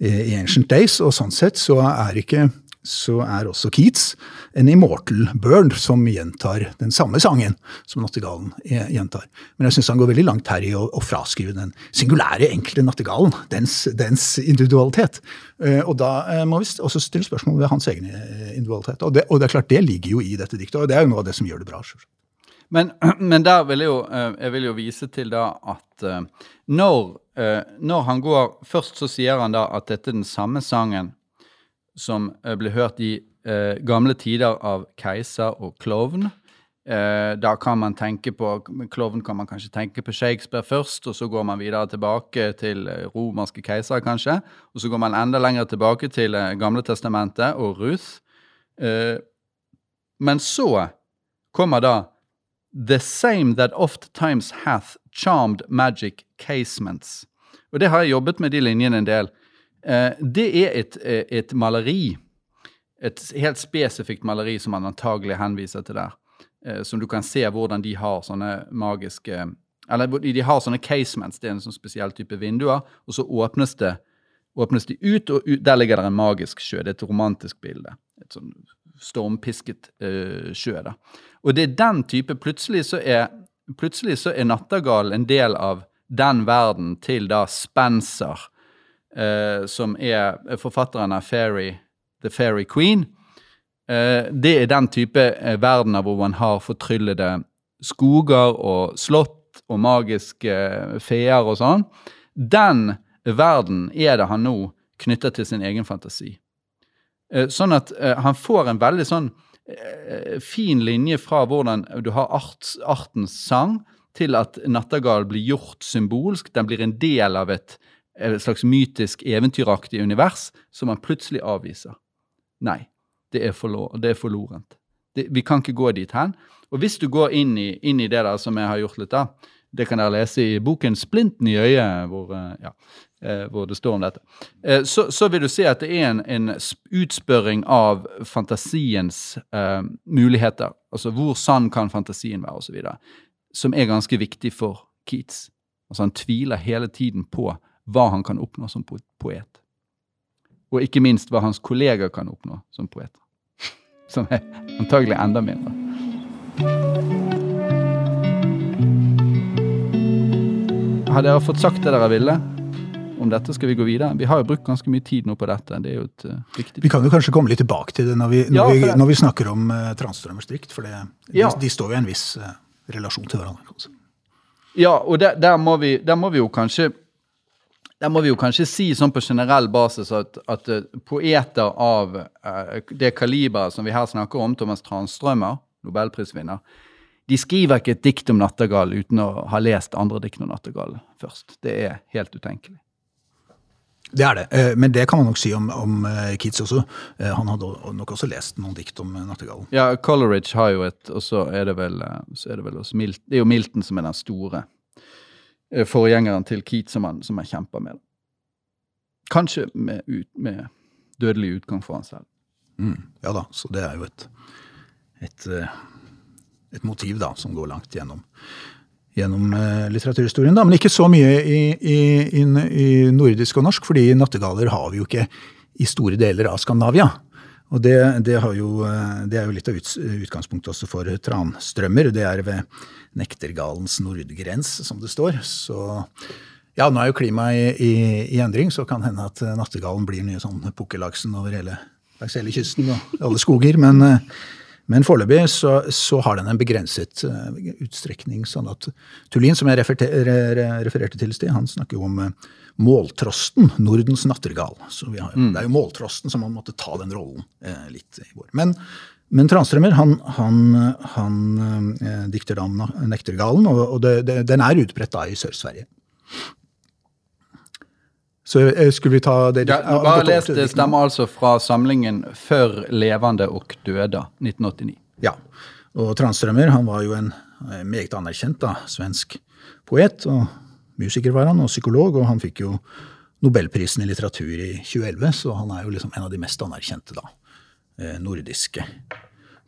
eh, i Ancient Days, og sånn sett så er ikke så er også Keats en immortal bird som gjentar den samme sangen som nattergalen eh, gjentar. Men jeg syns han går veldig langt her i å, å fraskrive den singulære, enkle nattergalen, dens, dens individualitet. Eh, Og da eh, må vi også stille spørsmål ved hans egen individualitet. Og det, og det er klart, det ligger jo i dette diktet, og det er jo noe av det som gjør det bra. Men, men der vil jeg jo, jeg vil jo vise til da at når, når han går Først så sier han da at dette er den samme sangen som eh, ble hørt i eh, gamle tider av keiser og klovn. Eh, da kan man tenke på Klovn kan man kanskje tenke på Shakespeare først, og så går man videre tilbake til eh, romerske keisere, kanskje. Og så går man enda lenger tilbake til eh, Gamle testamentet og Ruth. Eh, men så kommer da The same that oft times hath charmed magic casements. Og det har jeg jobbet med de linjene en del. Eh, det er et, eh, et maleri. Et helt spesifikt maleri som man antagelig henviser til der. Eh, som du kan se hvordan de har sånne magiske Eller de har sånne casements, det er en sånn spesiell type vinduer, og så åpnes det åpnes de ut, og ut, der ligger det en magisk sjø. Det er et romantisk bilde. Et sånn stormpisket uh, sjø. da. Og det er den type Plutselig så er, plutselig så er Nattergal en del av den verden til da Spencer, eh, som er forfatteren av Fairy, The Fairy Queen. Eh, det er den type eh, verdener hvor man har fortryllede skoger og slott og magiske eh, feer og sånn. Den verden er det han nå knytter til sin egen fantasi. Eh, Sånn at eh, han får en veldig sånn eh, fin linje fra hvordan du har art, artens sang, til at nattergal blir gjort symbolsk. Den blir en del av et, et slags mytisk, eventyraktig univers som man plutselig avviser. Nei, det er, forlo det er forlorent. Det, vi kan ikke gå dit hen. Og hvis du går inn i, inn i det der som jeg har gjort litt, da, det kan dere lese i boken 'Splinten i øyet', hvor, eh, ja, eh, hvor det står om dette. Eh, Så, så vil du se at det er en, en utspørring av fantasiens uh, muligheter. Altså hvor sann kan fantasien være, osv. Som er ganske viktig for Keats. Altså Han tviler hele tiden på hva han kan oppnå som poet. Og ikke minst hva hans kolleger kan oppnå som poeter. Som er antagelig enda mindre. Har dere fått sagt det dere ville? om dette skal vi gå videre. Vi har jo brukt ganske mye tid nå på dette. Det er jo et uh, viktig Vi kan jo kanskje komme litt tilbake til det når vi, når Ja, vi, når vi snakker om uh, transstrømmersdikt, for det, Ja. de, de står jo i en viss uh, relasjon til hverandre. kan. Ja, og der, der, må vi, der må vi jo kanskje der må vi jo kanskje si sånn på generell basis at, at eh, poeter av eh, det kaliberet som vi her snakker om, Thomas Tranströmer, nobelprisvinner, de skriver ikke et dikt om nattergal uten å ha lest andre dikt om nattergal først. Det er helt utenkelig. Det er det, eh, men det kan man nok si om, om Keats også. Han hadde nok også lest noen dikt om nattergallen. Ja, Coleridge har jo et, og så er det vel, så er det vel også Milton, Det er jo Milton som er den store forgjengeren til Keats som han, han kjemper med. Kanskje med, ut, med dødelig utgang for han selv. Mm, ja da, så det er jo et, et, eh, et motiv da, som går langt gjennom, gjennom eh, litteraturhistorien. Da. Men ikke så mye i, i, i, i nordisk og norsk, fordi nattergaler har vi jo ikke i store deler av Skandinavia. Og det, det, jo, eh, det er jo litt av utgangspunktet også for transtrømmer. Det er ved nektergalens nordgrens, som det står. Så ja, nå er jo klimaet i, i, i endring, så kan hende at eh, nattergalen blir nye sånn pukkellaksen over hele, langs hele kysten og alle skoger. Men, eh, men foreløpig så, så har den en begrenset utstrekning. sånn at Tullin, som jeg refererte, re- re- refererte til i sted, han snakker jo om måltrosten, Nordens nattergal. Så vi har, jo- det er jo måltrosten som har måttet ta den rollen eh, litt i vår. Men, men Tranströmer han, han, han eh, dikter da om nektergalen, og, og det, det, den er utbredt da i Sør-Sverige. Så eh, skulle vi ta det Ja, bare les det stemmer altså fra samlingen Før levende og døde' 1989. Ja. Og Tranströmer han var jo en eh, meget anerkjent da, svensk poet. og Musiker var han, og psykolog, og han fikk jo Nobelprisen i litteratur i 2011, så han er jo liksom en av de mest anerkjente da, eh, nordiske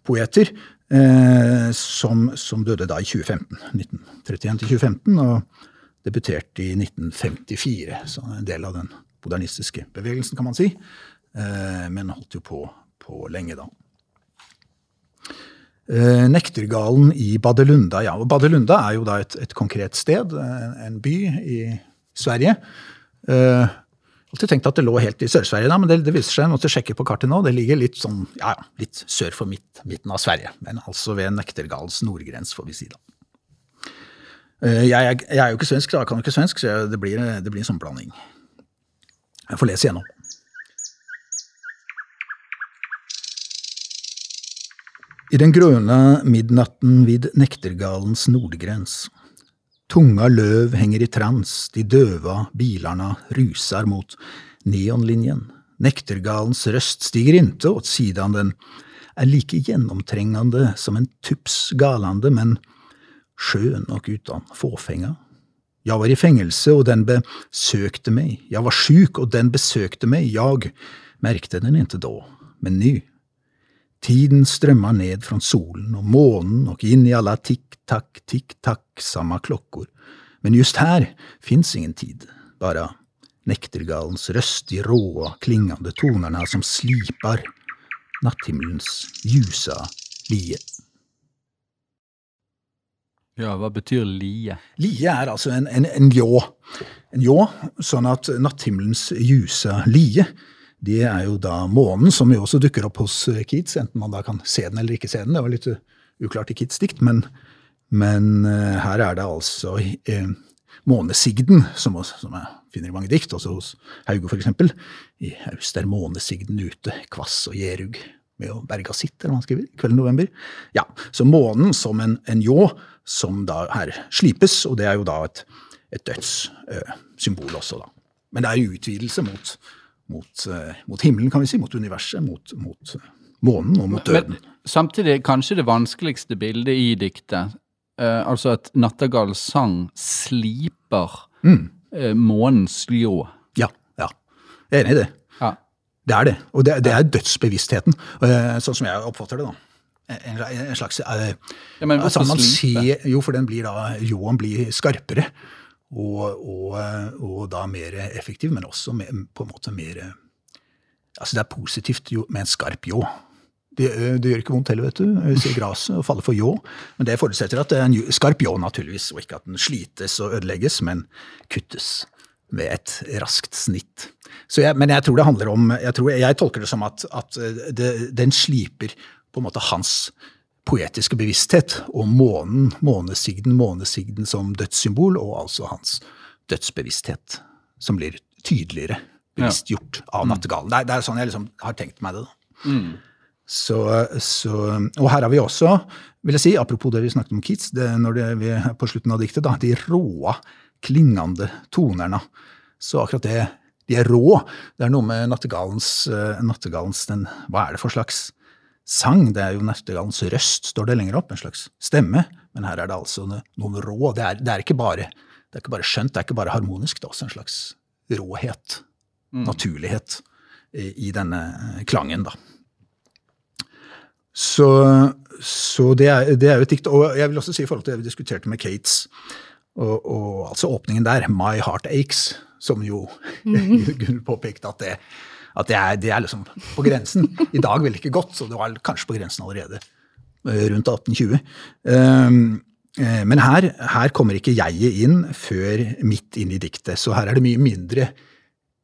poeter. Eh, som, som døde da i 2015. 1931 til 2015, og debuterte i 1954. Så en del av den modernistiske bevegelsen, kan man si. Eh, men holdt jo på, på lenge, da. Eh, Nektergalen i Badelunda. Ja, og Badelunda er jo da et, et konkret sted, en, en by i Sverige. Uh, alltid tenkt at det lå helt i Sør-Sverige, men det, det viser seg, jeg måtte sjekke på kartet nå, det ligger litt sånn, ja, litt sør for midt, midten av Sverige. Men altså ved Nektergalens nordgrens, får vi si da. Uh, jeg, jeg er jo ikke svensk, da, jeg kan jo ikke svensk, så det, blir, det blir en sånn blanding. Jeg får lese igjennom. I den grøna midnatten vid nektergalens nordgräns. Tunga löv hänger i trans, de döva bilarna rusar mot neonlinjen. Nektergalens røst stiger inte åt sidan, den er like gjennomtrengende som en tups galande, men skjøn og utan fåfenga. Jeg var i fengelse, og den besøkte meg. Jeg var sjuk og den besøkte meg. Jeg merkte den inte då, men nu Tiden strømma ned fra solen og månen og inn i alla tikk-takk, tikk-takk, samme klokkor, Men just her fins ingen tid, bare nektergalens röst, rå råa, klingende tonerna som slipar natthimmelens ljusa lie. Ja, hva betyr lie? Lie er altså en, en, en ljå. En ljå, sånn at natthimmelens ljusa lie, det er jo da månen, som jo også dukker opp hos eh, Keats, enten man da kan se den eller ikke se den. Det var litt uklart i Keats' dikt, men, men eh, her er det altså eh, månesigden, som, som jeg finner i mange dikt, også hos Hauge eksempel. I haust er månesigden ute, kvass og gjerug med å berga sitt, eller hva han skriver, kvelden november. Ja, så månen som en, en ljå, som da her slipes, og det er jo da et, et dødssymbol også, da. Men det er jo utvidelse mot, mot, eh, mot himmelen, kan vi si, mot universet, mot, mot eh, månen og mot døden. Men samtidig kanskje det vanskeligste bildet i diktet. Eh, altså at nattergals sang sliper eh, månens ljå. Ja, ja. Jeg er enig i det. Ja. Det er det. Og det, det er dødsbevisstheten, eh, sånn som jeg oppfatter det, da. En, en slags eh, Ja, men altså, man ser, Jo, for den blir da Ljåen blir skarpere. Og, og, og da mer effektiv, men også mer, på en måte mer Altså, det er positivt med en skarp ljå. Det, det gjør ikke vondt heller, vet du. Ser gresset og faller for ljå. Men det forutsetter at det er en skarp ljå, naturligvis, og ikke at den slites og ødelegges, men kuttes ved et raskt snitt. Jeg, men jeg tror det handler om Jeg, tror, jeg tolker det som at, at det, den sliper på en måte hans poetiske bevissthet og månen, månesigden, månesigden som dødssymbol, og altså hans dødsbevissthet, som blir tydeligere bevisstgjort av mm. nattergalen. Det, det, er sånn jeg liksom har tenkt meg det. Mm. Så, så, og her har vi også, vil jeg si, apropos det vi snakket om Keats, det, når det, vi på slutten av diktet, da, de råe klingende tonerne. Så akkurat det De er rå. Det er noe med nattergalens, uh, nattergalens den, Hva er det for slags sang? Det er jo nattergalens røst, står det lenger opp. En slags stemme. Men her er det altså noen rå. Det er, det er, ikke, bare, det er ikke bare skjønt, det er ikke bare harmonisk. Det er også en slags råhet. Mm. Naturlighet i, i denne klangen, da. Så, så det, er, det, er, jo et dikt. Og jeg vil også si i forhold til det vi diskuterte med Kates, og, og, altså åpningen der, 'My Heart Aches', som jo mm. Gunhild påpekte at, det, at det, er, det, er, liksom på grensen. I dag vel ikke gått, så det var kanskje på grensen allerede eh, rundt 1820. Um, eh, men her, her kommer ikke jeget inn før midt inn i diktet, så her er det mye mindre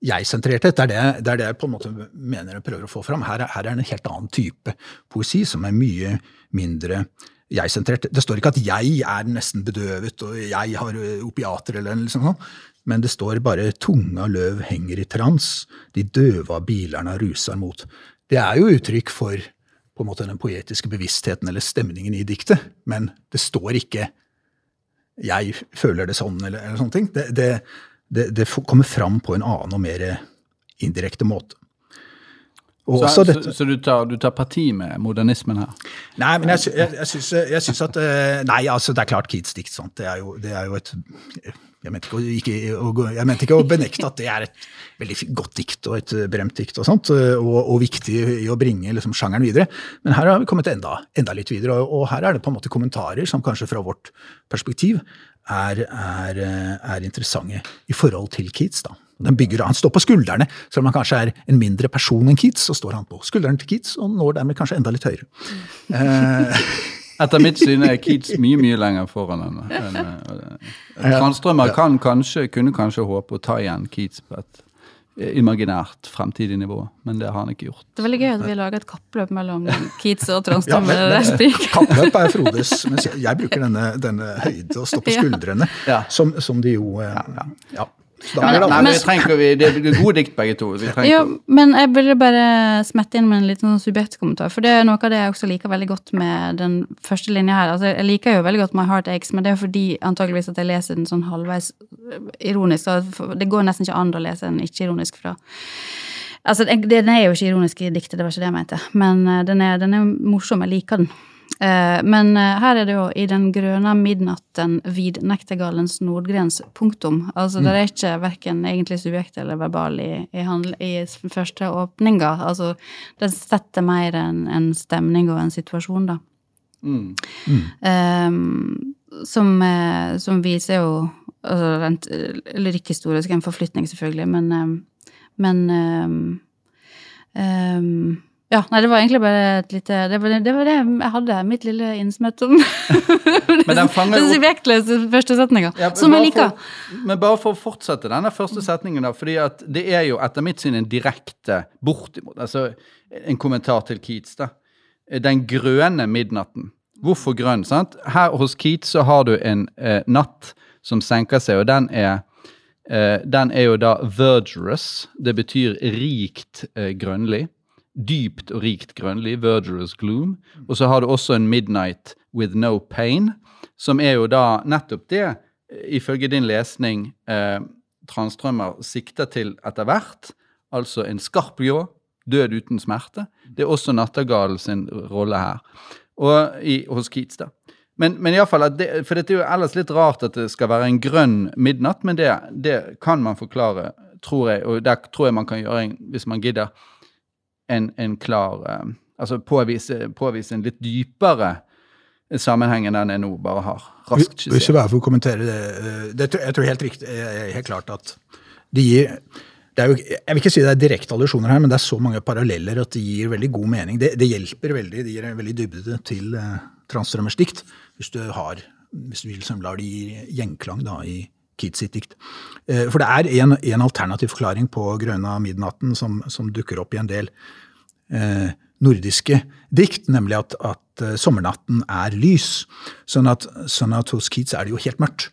jeg-sentrerthet. Det, det, det er det jeg på en måte mener jeg prøver å få fram. Her, her er det en helt annen type poesi som er mye mindre jeg-sentrert. Det står ikke at jeg er nesten bedøvet og jeg har opiater eller noe sånt, men det står bare 'tunga løv henger i trans, de døva bilerna ruser mot'. Det er jo uttrykk for på en måte den poetiske bevisstheten eller stemningen i diktet, men det står ikke 'jeg føler det sånn' eller, eller sånne ting. Det, det, det, det kommer fram på en annen og mer indirekte måte. Så, så, så, du, tar, du tar, parti med modernismen her? Nei, men jeg, jeg, jeg, syns, jeg syns at eh, Nei, altså, det er klart Keats dikt. Sant? Det, er jo, det er jo et jeg mente, ikke, ikke, jeg mente ikke å benekte at det er et veldig godt dikt og et bremt dikt, og sånt, og, og viktig i å bringe liksom, sjangeren videre. Men her har vi kommet enda, enda litt videre, og, og, her er det på en måte kommentarer som kanskje fra vårt perspektiv er, er, er interessante i forhold til Keats. da. Bygger, han står på skuldrene. Selv om han kanskje er en mindre person enn Keats, så står han på skuldrene til Keats og når dermed kanskje enda litt høyere. Eh. Etter mitt syn er Keats mye mye lenger foran henne. En, Transtrømmer kan kanskje, kunne kanskje håpe å ta igjen Keats på et imaginært fremtidig nivå, men det har han ikke gjort. Det er veldig gøy at vi lager et kappløp mellom Keats og Transtrømmer. Ja, kappløp er Frodes, mens jeg bruker denne, denne høyde og stå på skuldrene, ja. som, som, de jo ja. ja. Men, nei, men, trenger, vi, det er gode dikt, begge to. ja, men jeg ville bare smette inn med en liten sånn subjektkommentar. For det er noe av det jeg også liker veldig godt med den første linja her. Altså, jeg liker jo veldig godt My Heart Aches, men det er fordi antageligvis at jeg leser den sånn halvveis ironisk. Det går nesten ikke an å lese den ikke-ironisk fra Altså, Den er jo ikke ironisk i diktet, det var ikke det jeg mente. Men eh, den er, den er morsom. Jeg liker den. Eh, men eh, her er det jo 'i den grøna midnatten vid nektergalens nordgrens', punktum. Altså det er mm. ikke verken egentlig subjekt eller verbal i, i, handl, i første åpninga. Altså det setter mer en, en, stemning og en situasjon, da. Mm. Mm. Um, som, som, viser jo altså, rent lyrikkhistorisk en forflytning, selvfølgelig, men, men um, um, ja, nei, det var egentlig bare et lite Det var det, det, var det jeg hadde, mitt lille innsmøte. Men den fanger Den subjektløse første setninga, ja, som jeg liker. For, men bare for å fortsette denne første setningen, da, fordi at det er jo etter mitt syn en direkte bortimot Altså en kommentar til Keats, da. Den grønne midnatten. Hvorfor grønn? sant? Her hos Keats så har du en eh, natt som senker seg, og den er eh, den er jo da vergerous. Det betyr rikt eh, grønnlig dypt og rikt grønnlig, 'Vergerous Gloom. Og så har du også en Midnight With No Pain, som er jo da nettopp det, ifølge din lesning, eh, Transtrømmer sikter til etter hvert. Altså en skarp ljå, død uten smerte. Det er også Nattergalen sin rolle her. Og i, hos Keats, da. Men, men iallfall, det, for dette er jo ellers litt rart at det skal være en grønn midnatt, men det, det kan man forklare, tror jeg, og det tror jeg man kan gjøre en, hvis man gidder en, en klar uh, Altså påvise, påvise, en litt dypere sammenheng enn den jeg nå bare har raskt skissert. Ikke jeg for å kommentere det, eh, det Jeg tror helt riktig, helt klart at det gir det jo, jeg vil ikke si det er direkte allusjoner her, men det er så mange paralleller at det gir veldig god mening. Det, det hjelper veldig. Det gir en veldig dybde til uh, Transtrømmers dikt. Hvis du har, hvis du liksom lar det gi gjenklang da, i, Keats sitt dikt. Eh, for det er en, en alternativ forklaring på Grøna midnatten som, som dukker opp i en del eh, nordiske dikt, nemlig at, at uh, sommernatten er lys. Sånn at, sånn at, hos Keats er det jo helt mørkt.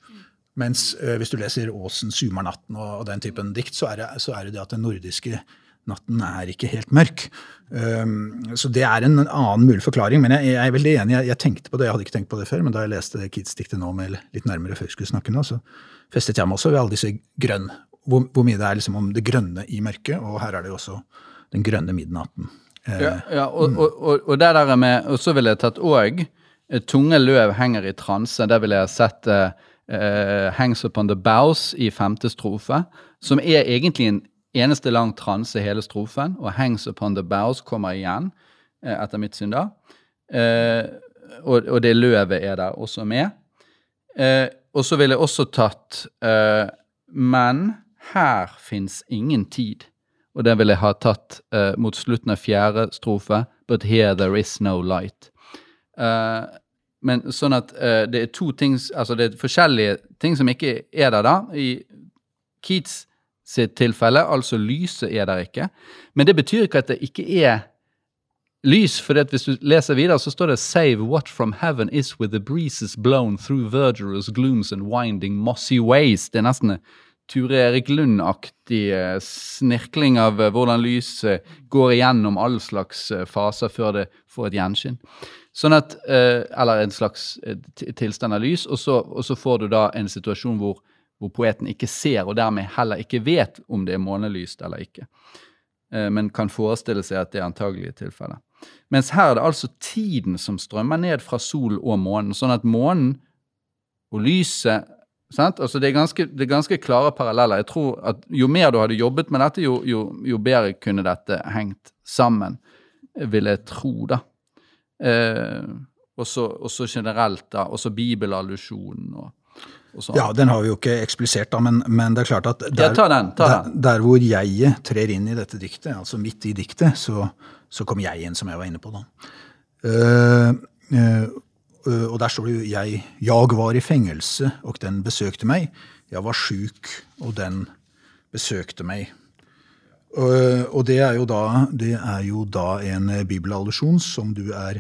Mens eh, hvis du leser Aasen, Sumarnatten og, og, den typen dikt, så er, det, så er, det, det at den nordiske natten er ikke helt mørk. Um, så det er en annen mulig forklaring. Men jeg, jeg er veldig enig. Jeg, jeg, tenkte på det, jeg hadde ikke tenkt på det før, men da jeg leste Keats-diktet nå med litt nærmere før jeg skulle snakke nå, så festet jeg meg også ved alle disse grønn hvor, hvor, mye det er liksom om det grønne i mørket, og her er det jo også den grønne midnatten. Eh, ja, ja og, og, og, og, det der med Og så ville jeg tatt òg Tunge løv henger i transe. Der ville jeg sett eh, Hangs Upon The Bows i femte strofe, som er egentlig en eneste lang transe hele strofen. Og Hangs Upon The Bows kommer igjen, eh, etter mitt syn da. Uh, og, det løvet er der også med. Og så ville jeg også tatt Men her fins ingen tid. Og den ville jeg ha tatt uh, mot slutten av fjerde strofe. But here there is no light. Uh, men sånn at uh, det er to ting Altså det er forskjellige ting som ikke er der, da. I Keats sitt tilfelle, altså lyset er der ikke. Men det betyr ikke at det ikke er lys, for hvis du leser videre, så står det 'Save what from heaven is with the breezes blown through verdurous glooms and winding mossy ways'. Det er nesten Ture Erik Lund-aktig eh, snirkling av eh, hvordan lyset går igjennom all slags eh, faser før det får et gjenskinn. Sånn at, Eller en slags tilstand av lys, og så, og så får du da en situasjon hvor, hvor, poeten ikke ser, og dermed heller ikke vet om det er månelyst eller ikke. Men kan forestille seg at det er antagelig tilfellet. Mens her er det altså tiden som strømmer ned fra sol og månen, sånn at månen og lyset Altså, det, er ganske, det, er ganske, klare paralleller. Jeg tror at Jo mer du hadde jobbet med dette, jo, jo, jo bedre kunne dette hengt sammen, vil jeg tro. da. Eh, og så generelt, da. Også bibelallusjonen og, og sånn. Ja, den har vi jo ikke eksplisert, da, men, men det er klart at der, ja, ta den, ta der, der hvor jeget trer inn i dette diktet, altså midt i diktet, så, så kom jeg inn, som jeg var inne på da. Uh, uh, og der står det jo jeg, jeg var i fengelse, og den besøkte meg. Jeg var sjuk, og den besøkte meg. Eh, og det er da, det er jo da en bibelallusjon som du er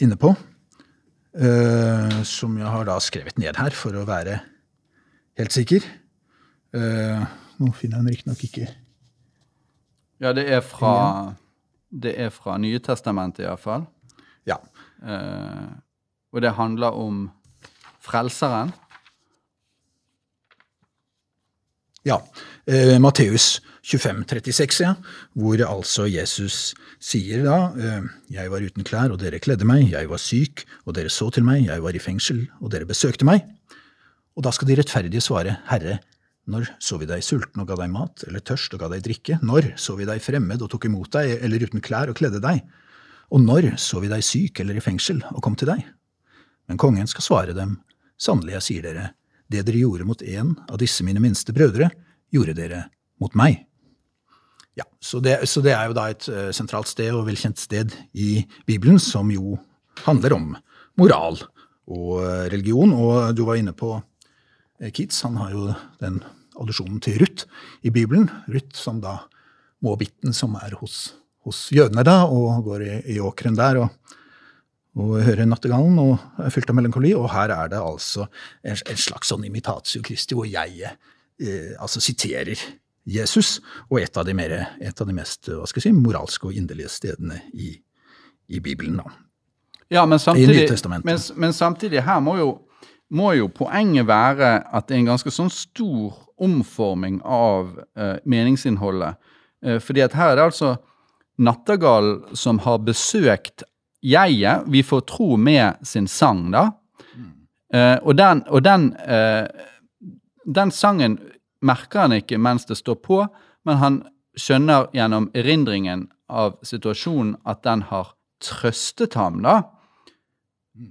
inne på. Som jeg har da skrevet ned her for å være helt sikker. Nå finner jeg den riktignok ikke. Ja, det er fra, det er fra Nye testamentet, iallfall. Ja. Uh, og det handler om Frelseren. Ja. Eh, Matteus 25, 36, ja, hvor altså Jesus sier da eh, Jeg var uten klær, og dere kledde meg. Jeg var syk, og dere så til meg. Jeg var i fengsel, og dere besøkte meg. Og da skal de rettferdige svare, Herre, når så vi deg sulten og ga deg mat, eller tørst og ga deg drikke? Når så vi deg fremmed og tok imot deg, eller uten klær og kledde deg? Og når så vi deg syk eller i fengsel og kom til deg? Men kongen skal svare dem, sannelig, jeg sier dere, det dere gjorde mot en av disse mine minste brødre, gjorde dere mot meg. Ja, så det, så det er jo da et uh, sentralt sted og velkjent sted i Bibelen, som jo handler om moral og uh, religion. Og du var inne på Keats, han har jo den allusjonen til Ruth i Bibelen. Ruth som da måbitten som er hos, hos jødene da, og går i, i åkeren der. og og hører Nattergallen og er fylt av melankoli. Og her er det altså en, en slags sånn imitatio Christi, hvor jeg eh, altså siterer Jesus, og et av de, mer, et av de mest hva skal jeg si, moralske og inderlige stedene i, i Bibelen. da. Ja, men samtidig, men, men samtidig her må jo, må jo, poenget være at det er en ganske sånn stor omforming av eh, meningsinnholdet. Eh, fordi at her er det altså Nattergal som har besøkt jeget vi får tro med sin sang, da. Eh, og den, og den, uh, den sangen merker han ikke mens det står på, men han skjønner gjennom erindringen av situasjonen at den har trøstet ham, da.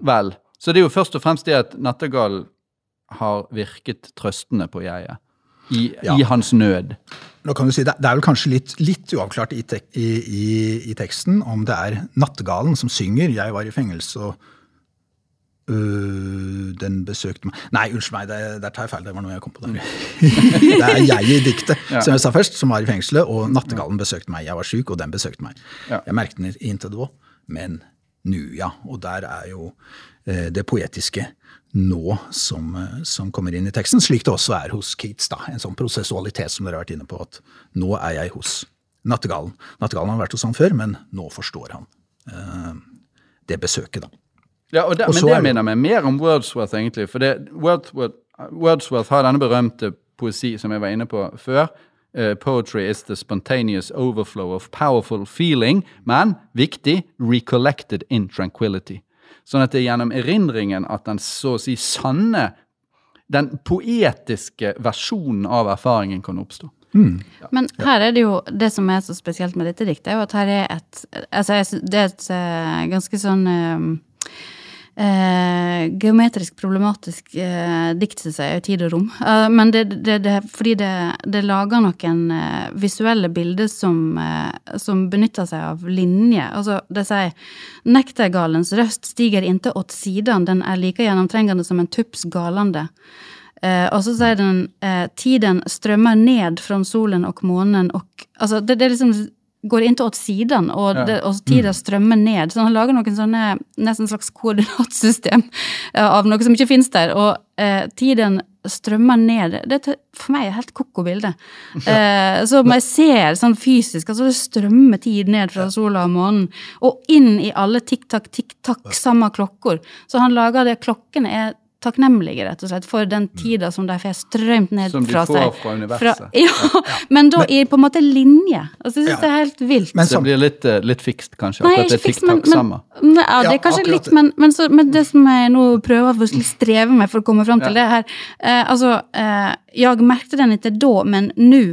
Vel. Så det er jo først og fremst det at nattergalen har virket trøstende på jeget i, ja. i, hans nød. Nå kan du si, Det, er vel kanskje litt, litt uavklart i, tek, i, i, teksten om det er nattergalen som synger 'Jeg var i fengelse og øh, den besøkte meg Nei, unnskyld meg, det, der tar jeg feil. Det var noe jeg kom på der. det er jeg i diktet, som jeg sa først, som var i fengselet. Og nattergallen besøkte meg. Jeg var syk, og den besøkte meg. Ja. Jeg merket den inntil da, men nu, ja. Og der er jo det poetiske nå som, eh, som kommer inn i teksten, slik det også er hos Keats. da, En sånn prosessualitet som dere har vært inne på, at nå er jeg hos nattergallen. Nattergallen har vært hos han før, men nå forstår han eh, det besøket, da. Ja, og det, Og men det er minner meg mer om Wordsworth, egentlig. For det, Wordsworth, Wordsworth har denne berømte poesi som jeg var inne på før. Uh, poetry is the spontaneous overflow of powerful feeling, men viktig, recollected in tranquility. Sånn at det er gjennom erindringen at den så å si sanne, den poetiske versjonen av erfaringen kan oppstå. Men her er det jo Det som er så spesielt med dette diktet, er jo at her er et Altså, det er et eh, ganske sånn eh, geometrisk problematisk eh, dikt, syns jeg, i tid og rom. Eh, men det, det, det, fordi det, det lager noen eh, visuelle bilder som, eh, som benytter seg av linjer. Altså, det sier Nektargalens røst stiger inte åt sidan, den er like gjennomtrengende som en tupps galande. Eh, og så sier den eh, tiden strømmer ned fra solen og månen og Altså, det, det liksom går inn åt sidan, og, Ja. og tida strømmer ned. Så han lager noen sånne nesten slags koordinatsystem eh, av noe som ikke finnes der. Og eh, tiden strømmer ned. Det er for meg et helt ko-ko bilde. Eh, så jeg ser sånn fysisk, altså det strømmer tid ned fra sola og månen, og inn i alle tikk-takk, tikk-takk, samme klokker. Så han lager det klokkene er takknemlige, rett og slett, for den tida som de får strømt ned Som de får seg. fra universet. ja, men da i på en måte linje. Altså, jeg synes det er helt vilt. Men Så det blir litt, eh, litt fikst, kanskje. Nei, Akkurat det er fiks, men, tikk-takk men, samme. men ja, det er kanskje litt, men, men, så, men det som jeg nå prøver å streve med for å komme fram til det her eh, Altså, eh, jeg merkte den ikke da, men nå.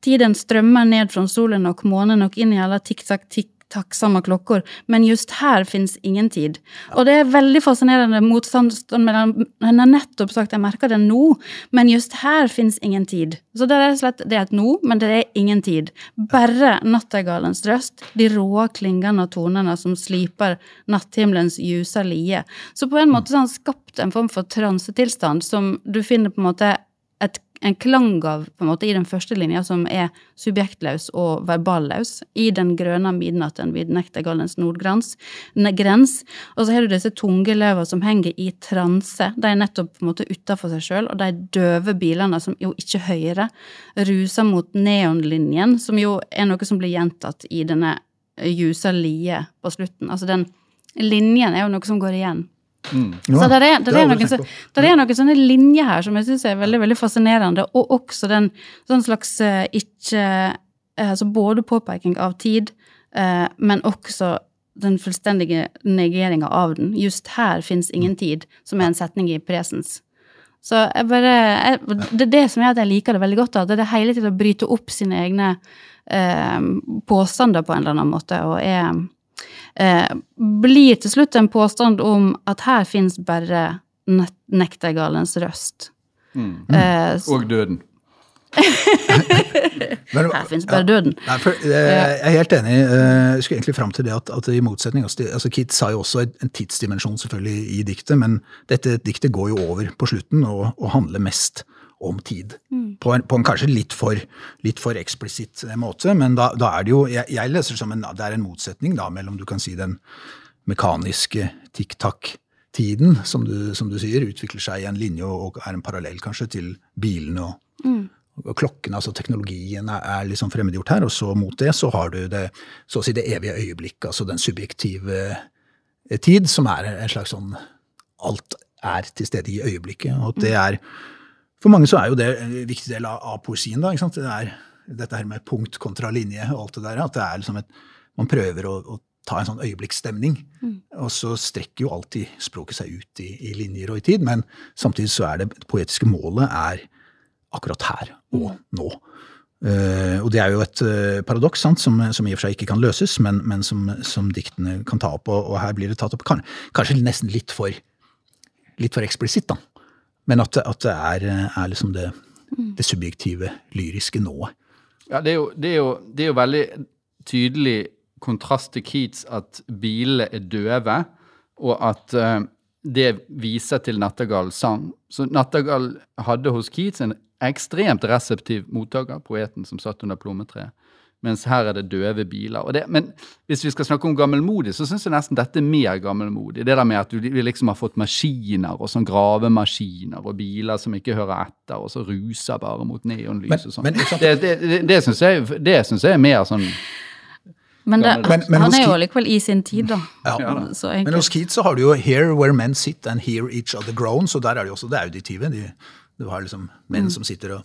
Tiden strømmer ned fra solen og månen og inn i alle tikk-takk, tikk-takk, klokker, men just her fins ingen tid. Og det er veldig fascinerende motstand mellom Han har nettopp sagt 'jeg merker det nå', men just her fins ingen tid. Så det er slett det er et nå, men det er ingen tid. Bare nattergalens røst, de rå klingende tonene som sliper natthimmelens ljusa lie. Så på en måte så har han skapt en form for transetilstand som du finner på en måte en klang av på en måte i den første linja, som er subjektløs og verballøs, i den grønne midnatten vid nektargallens nordgrens. Og så har du disse tungeløva som henger i transe. De er nettopp på en måte utafor seg sjøl, og de døve bilene som jo ikke hører, ruser mot neonlinjen, som jo er noe som blir gjentatt i denne ljusa lie på slutten. Altså den linjen er jo noe som går igjen. Så det er, det, er noen, så, det er noen sånne linjer her som jeg syns er veldig veldig fascinerende, og også den sånn slags eh, ikke eh, Altså både påpeking av tid, eh, men også den fullstendige negeringa av den. Just her fins ingen tid, som er en setning i presens. Så jeg bare, jeg, Det er det som gjør at jeg liker det veldig godt. Da. Det er det hele tiden å bryte opp sine egne eh, påstander på en eller annen måte, og er eh, blir til slutt en påstand om at her fins bare nektergalens røst. røst. Eh, Og døden. Her fins bare døden. Nei, for, eh, jeg er helt enig. eh, Jeg skulle egentlig fram til det at, at i motsetning altså, Kit sa jo også en tidsdimensjon selvfølgelig i diktet, men dette diktet går jo over på slutten og, og handler mest om tid. På, en, på en kanskje litt for, litt for eksplisitt måte, men da, da er det jo Jeg, jeg leser det som en, det er en motsetning da mellom du kan si den mekaniske tikk-takk-tiden, som, du- som du sier, utvikler seg i en linje og, og er en parallell kanskje til bilene og og klokken, altså teknologien, er, liksom fremmedgjort her, og så mot det så har du det, så å si det evige øyeblikk, altså den subjektive eh, tid, som er en slags sånn Alt er til stede i øyeblikket. Og det er For mange så er jo det en viktig del av, av poesien, da. ikke sant? Det er dette her med punkt kontra linje og alt det der. At det er liksom et Man prøver å, å ta en sånn øyeblikksstemning. Og så strekker jo alltid språket seg ut i, i linjer og i tid, men samtidig så er det det poetiske målet er akkurat her og nå. Uh, og det er jo et uh, paradoks sant, som, som i og for seg ikke kan løses, men, men som, som diktene kan ta opp. Og, og her blir det tatt opp kan, kanskje nesten litt for, litt for eksplisitt, da. Men at, at det er, er liksom det, det subjektive, lyriske nået. Ja, det er jo, det er jo, det er jo veldig tydelig kontrast til Keats at bilene er døve, og at, uh, det viser til Nattergalls sang. Så Nattergall hadde hos Keats en ekstremt reseptiv mottaker, poeten som satt under plommetreet. Mens her er det døve biler. Og det, men hvis vi skal snakke om gammelmodig, så syns jeg nesten dette er mer gammelmodig. Det der med at du, vi liksom har fått maskiner og sånn gravemaskiner og biler som ikke hører etter, og så ruser bare mot neonlys og sånn. Det, det, det, det syns jeg, jeg er mer sånn Men, det, Men- men han er jo likevel i sin tid, da. Ja. Så Men hos Keats så har du jo 'Here where men sit and hear each other groan', så der er det jo også det auditive. De, du har liksom menn som sitter og,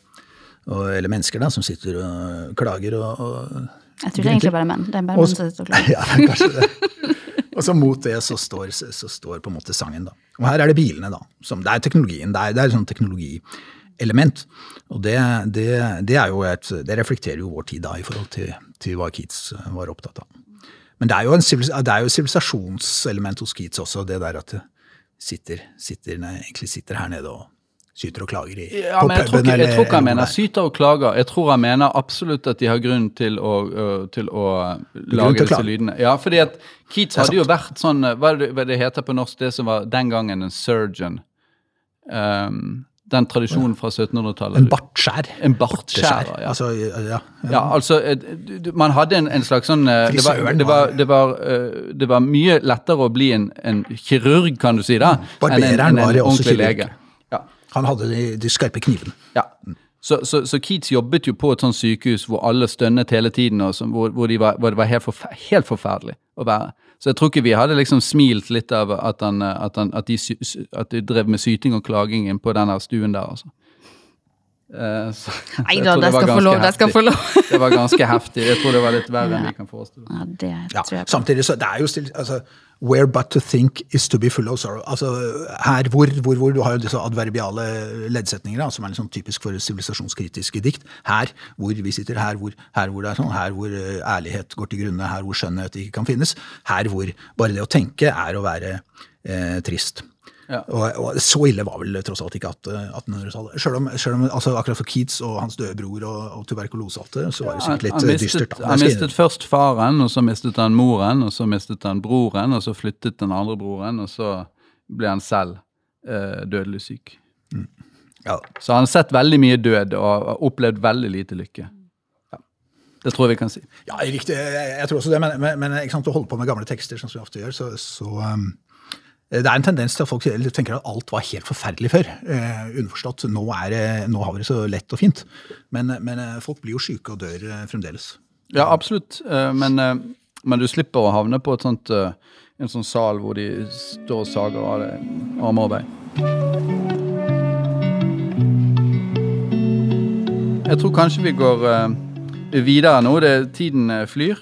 og Eller mennesker, da, som sitter og klager og, og Jeg tror det er egentlig bare menn. Det er bare menn som sitter og klager. Ja, kanskje det. Og så mot det så står, så står på en måte sangen, da. Og her er det bilene, da. Som, det er teknologien. Det er, det er et sånt teknologielement. Og det, det, det er jo et Det reflekterer jo vår tid da, i forhold til, til hva Keats var opptatt av. Men det er jo et sivilisasjonselement hos Keats også, det der at du sitter, sitter, egentlig sitter her nede og syter og klager i, Ja, på men jeg tror, ikke, jeg tror ikke han mener er. syter og klager. Jeg tror han mener absolutt at de har grunn til å, til å lage til å disse lydene. Ja, fordi at Keats hadde jo vært sånn Hva er det, hva det heter på norsk? Det som var den gangen en surgeon. Um, den tradisjonen fra 1700-tallet. En bartskjær. En bartskjærer, ja. Altså, ja, ja. Ja, altså, man hadde en, en slags sånn det var, det, var, det, var, det var mye lettere å bli en, en kirurg, kan du si, da, enn en, en, en var jo også kirurg. lege. Han hadde de, de skarpe knivene. Ja. Så, så, så Keats jobbet jo på et sånt sykehus hvor alle stønnet hele tiden, og så, hvor, hvor, de var, hvor det var helt, forfer helt forferdelig å være. Så jeg tror ikke vi hadde liksom smilt litt av at, han, at, han, at, de, at de drev med syting og klaging inn på den der stuen der, altså. Uh, så- Nei da, de det skal få lov, de skal få lov. Det var ganske heftig. Jeg tror det var litt verre enn vi kan forestille oss. Ja, det Ja, tror jeg på. samtidig så det er jo still, altså, Where but to think is to be full of sorrow. Altså, her hvor, hvor, hvor du har jo disse adverbiale leddsetningene, som er sånn typisk for sivilisasjonskritiske dikt. Her hvor vi sitter, her hvor, her hvor det er sånn, her hvor eh, ærlighet går til grunne, her hvor skjønnhet ikke kan finnes. Her hvor bare det å tenke er å være eh, trist. Ja. Og, og så ille var vel tross alt ikke eh, 1800-tallet. Selv om, selv om altså, akkurat for Keats og hans døde bror og, og tuberkulose og alt det, så var det sikkert litt han, eh, mistet, dystert. da. han mistet først faren, og så mistet han moren, og så mistet han broren, og så flyttet den andre broren, og så ble han selv eh, dødelig syk. Ja. Så han har sett veldig mye død og opplevd veldig lite lykke. Det tror jeg vi kan si. Ja, riktig. Jeg, tror også det, men, men, men å holde på med gamle tekster, sånn som vi ofte gjør, så, så um, det er en tendens til at folk tenker at alt var helt forferdelig før. Eh, underforstått. Nå, er, nå har vi det så lett og fint. Men, men eh, folk blir jo syke og dør eh, fremdeles. Ja, absolutt. Eh, Men, eh, men du slipper å havne på sånt, eh, en sånn sal hvor de står og sager av bein. Jeg tror kanskje vi går eh, videre nå. Det, tiden eh, flyr.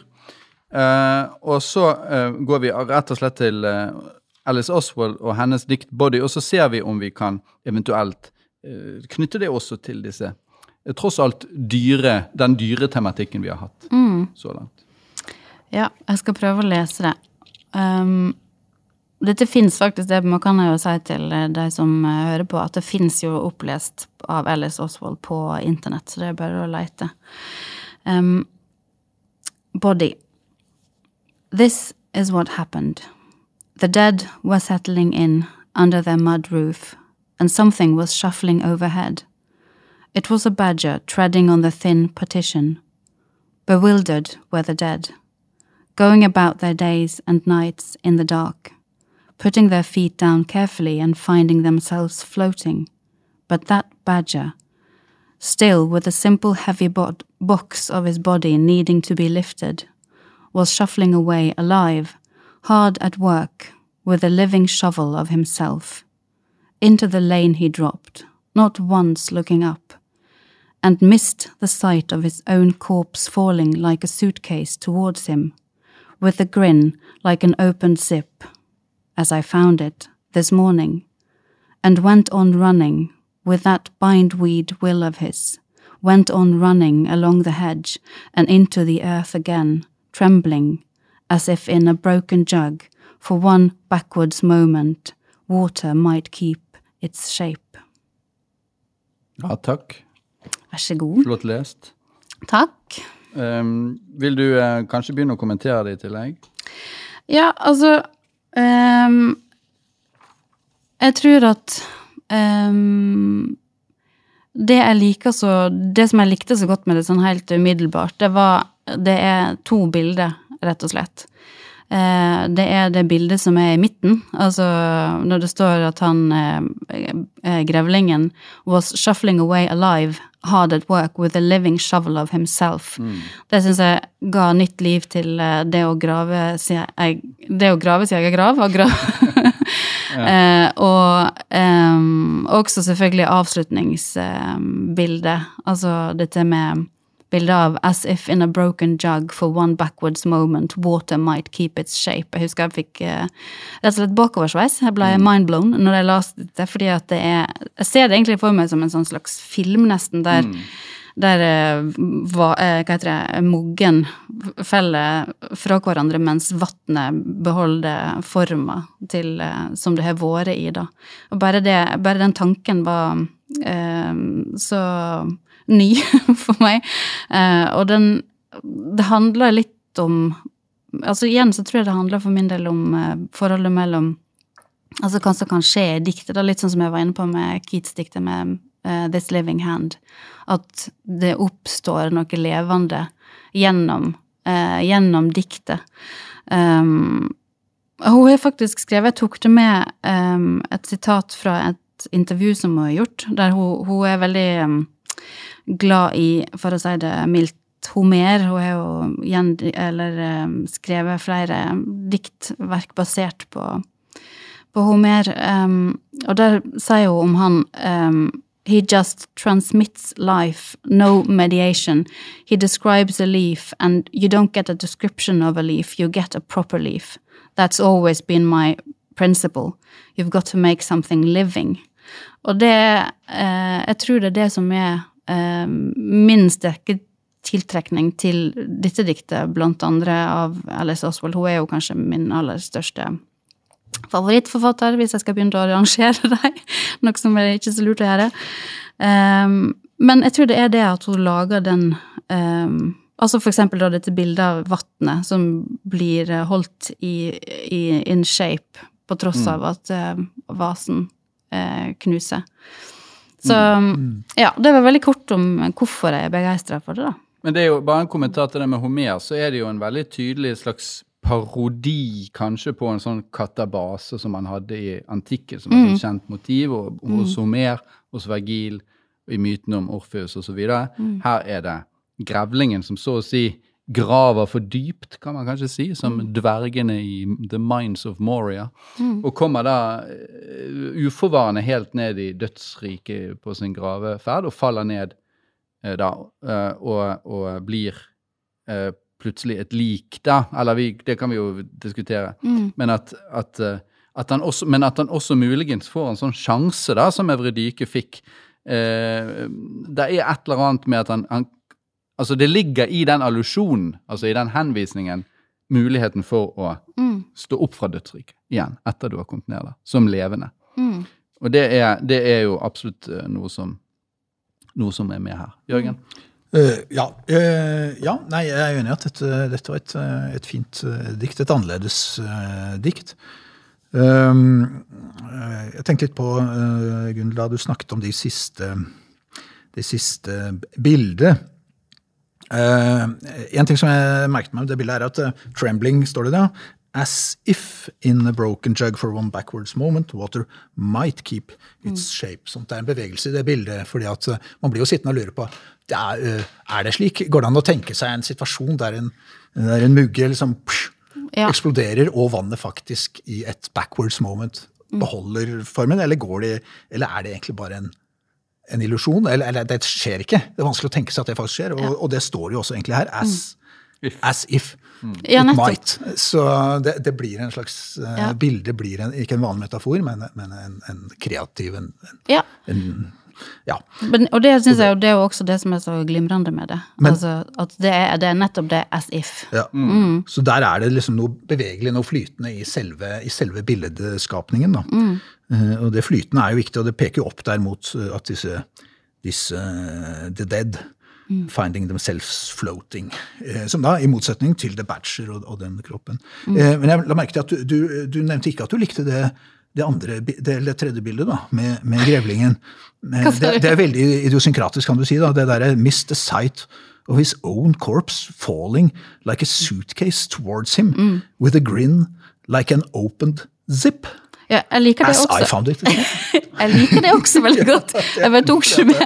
Eh, og så eh, går vi rett og slett til eh, Alice Oswald og hennes dikt 'Body', og så ser vi om vi kan eventuelt eh, knytte det også til disse eh, tross alt dyre, den dyre tematikken vi har hatt så langt. Ja, jeg skal prøve å lese det. Um, dette fins faktisk, det man kan jo si til eh, de som hører på, at det fins jo opplest av Alice Oswald på internett, så det er bare å leite. Um, body. This is what happened. The dead were settling in under their mud roof, and something was shuffling overhead. It was a badger treading on the thin partition. Bewildered were the dead, going about their days and nights in the dark, putting their feet down carefully and finding themselves floating. But that badger, still with the simple heavy bod- box of his body needing to be lifted, was shuffling away alive, hard at work, with a living shovel of himself. Into the lane he dropped, not once looking up, and missed the sight of his own corpse falling like a suitcase towards him, with a grin like an opened zip, as I found it this morning, and went on running with that bindweed will of his, went on running along the hedge and into the earth again, trembling, as if in a broken jug, for one backwards moment, water might keep its shape. Ja, takk. Vær så god. Flott lest. Takk. Um, vil du uh, kanskje begynne å kommentere det i tillegg? Ja, altså um, jeg tror at um, det jeg liker så Det som jeg likte så godt med det sånn helt umiddelbart, det var Det er to bilder, rett og slett. Eh, det er det bildet som er i midten, altså når det står at han eh, eh, grevlingen was shuffling away alive, hard at work with a living shovel of himself. Det syns jeg ga nytt liv til eh, det å grave sin eg- Det å grave sin egen grav. Og, gra eh, og eh, også selvfølgelig avslutningsbildet. altså dette med bildet av As if in a broken jug for one backwards moment, water might keep its shape. Jeg husker jeg fikk uh, rett og slett bakoversveis. Jeg ble mindblown når jeg leste dette, fordi at det er Jeg ser det egentlig for meg som en sånn slags film, nesten, der der eh, eh, hva heter det, muggen feller fra hverandre, mens vannet beholder forma til, som det har vært i. da. Og bare, det, bare den tanken var eh, så ny for meg. Eh, og den Det handler litt om Altså igjen så tror jeg det handler for min del om eh, forholdet mellom Altså hva som kan skje i diktet, litt sånn som jeg var inne på med Keats' diktet med uh, This Living Hand. At det oppstår noe levende gjennom, uh, gjennom diktet. Um, hun har faktisk skrevet, jeg tok det med um, et sitat fra et intervju som hun har gjort, der hun, hun er veldig um, glad i, for å si det mildt, Homer. Hun har jo gjen, eller, um, skrevet flere diktverk basert på på Homer, um, og der sier hun om han um, He just transmits life, no mediation. He describes a leaf, and you don't get a description of a leaf, you get a proper leaf. That's always been my principle. You've got to make something living. Og det eh, Jeg tror det er det som er eh, min sterke tiltrekning til dette diktet, blant andre av Alice Oswald. Hun er jo kanskje min aller største favorittforfatter, hvis jeg skal begynne å rangere dem. Noe som er ikke så lurt å gjøre. Um, men jeg tror det er det at hun lager den um, Altså for eksempel da dette bildet av vannet som blir holdt i, i in shape på tross av at uh, vasen eh, knuser. Så ja, det var veldig kort om hvorfor jeg er begeistra for det, da. Men det er jo bare en kommentar til det med Homer, så er det jo en veldig tydelig slags parodi kanskje på en sånn katabase som man hadde i antikken, som var et sånt kjent motiv, og hos Homer, hos Vergil, i mytene om Orfeus osv. Her er det grevlingen som så å si graver for dypt, kan man kanskje si, som dvergene i The Mines of Moria, og kommer da eh, uforvarende helt ned i dødsriket på sin graveferd, og faller ned eh, da, eh, og, og blir eh, plutselig et lik, da. Eller vi, det kan vi jo diskutere. Men, at, at, at han også, men at han også muligens får en sånn sjanse, da, som Evredyke fikk. Eh, det er et eller annet med at han, han Altså, det ligger i den allusjonen, altså i den henvisningen, muligheten for å stå opp fra dødsriket igjen, etter du har kommet ned der, som levende. Og det er, det er jo absolutt eh, noe som, noe som er med her. Jørgen? Uh, ja, Uh, ja, nei, jeg er enig i at dette, dette var et, et fint dikt. Et annerledes uh, dikt. Um, eh, jeg tenkte litt på, uh, Gunn, da du snakket om de siste, de siste bildet. Eh, en ting som jeg merket meg med det bildet, er at eh, trembling, står det da. As if in a broken jug for one backwards moment, water might keep its shape. Sånt det er en bevegelse i det bildet, fordi at eh, man blir jo sittende og lure på det er, er det slik? Går det an å tenke seg en situasjon der en, der en mugge liksom psh, Ja. eksploderer, og vannet faktisk i et backwards moment beholder formen, eller, går det, eller er det egentlig bare en, en illusjon? Eller, eller det skjer ikke. Det er vanskelig å tenke seg at det faktisk skjer, og, og det står jo også egentlig her. As If. as if. Ja, It might. Så det, det blir en slags eh, Ja. Bildet blir en, ikke en vanlig metafor, men, men en, en kreativ en, en, Ja. en Ja. Men, og det synes jeg det er jo også det som er så glimrende med det. Men- altså, at det er, det er nettopp det as if. ja. Mm. Så der er det liksom noe bevegelig, noe flytende i selve, i selve billedskapningen. Da. Eh, og det flytende er jo viktig, og det peker jo opp der mot eh, at disse, disse eh, The Dead Mm. Finding themselves floating. Som da, i motsetning til The Badger og, og den kroppen. Mm. Men jeg la merke til at du, du, du nevnte ikke at du likte det det andre, det, det tredje bildet, da, med, med grevlingen. Det, det er veldig idiosynkratisk, kan du si. da, Det derre 'missed the sight of his own corpse falling like a suitcase towards him, Mm. with a grin like an opened zip'. Ja, jeg liker det også. Jeg liker det også veldig godt. Jeg tok ikke med.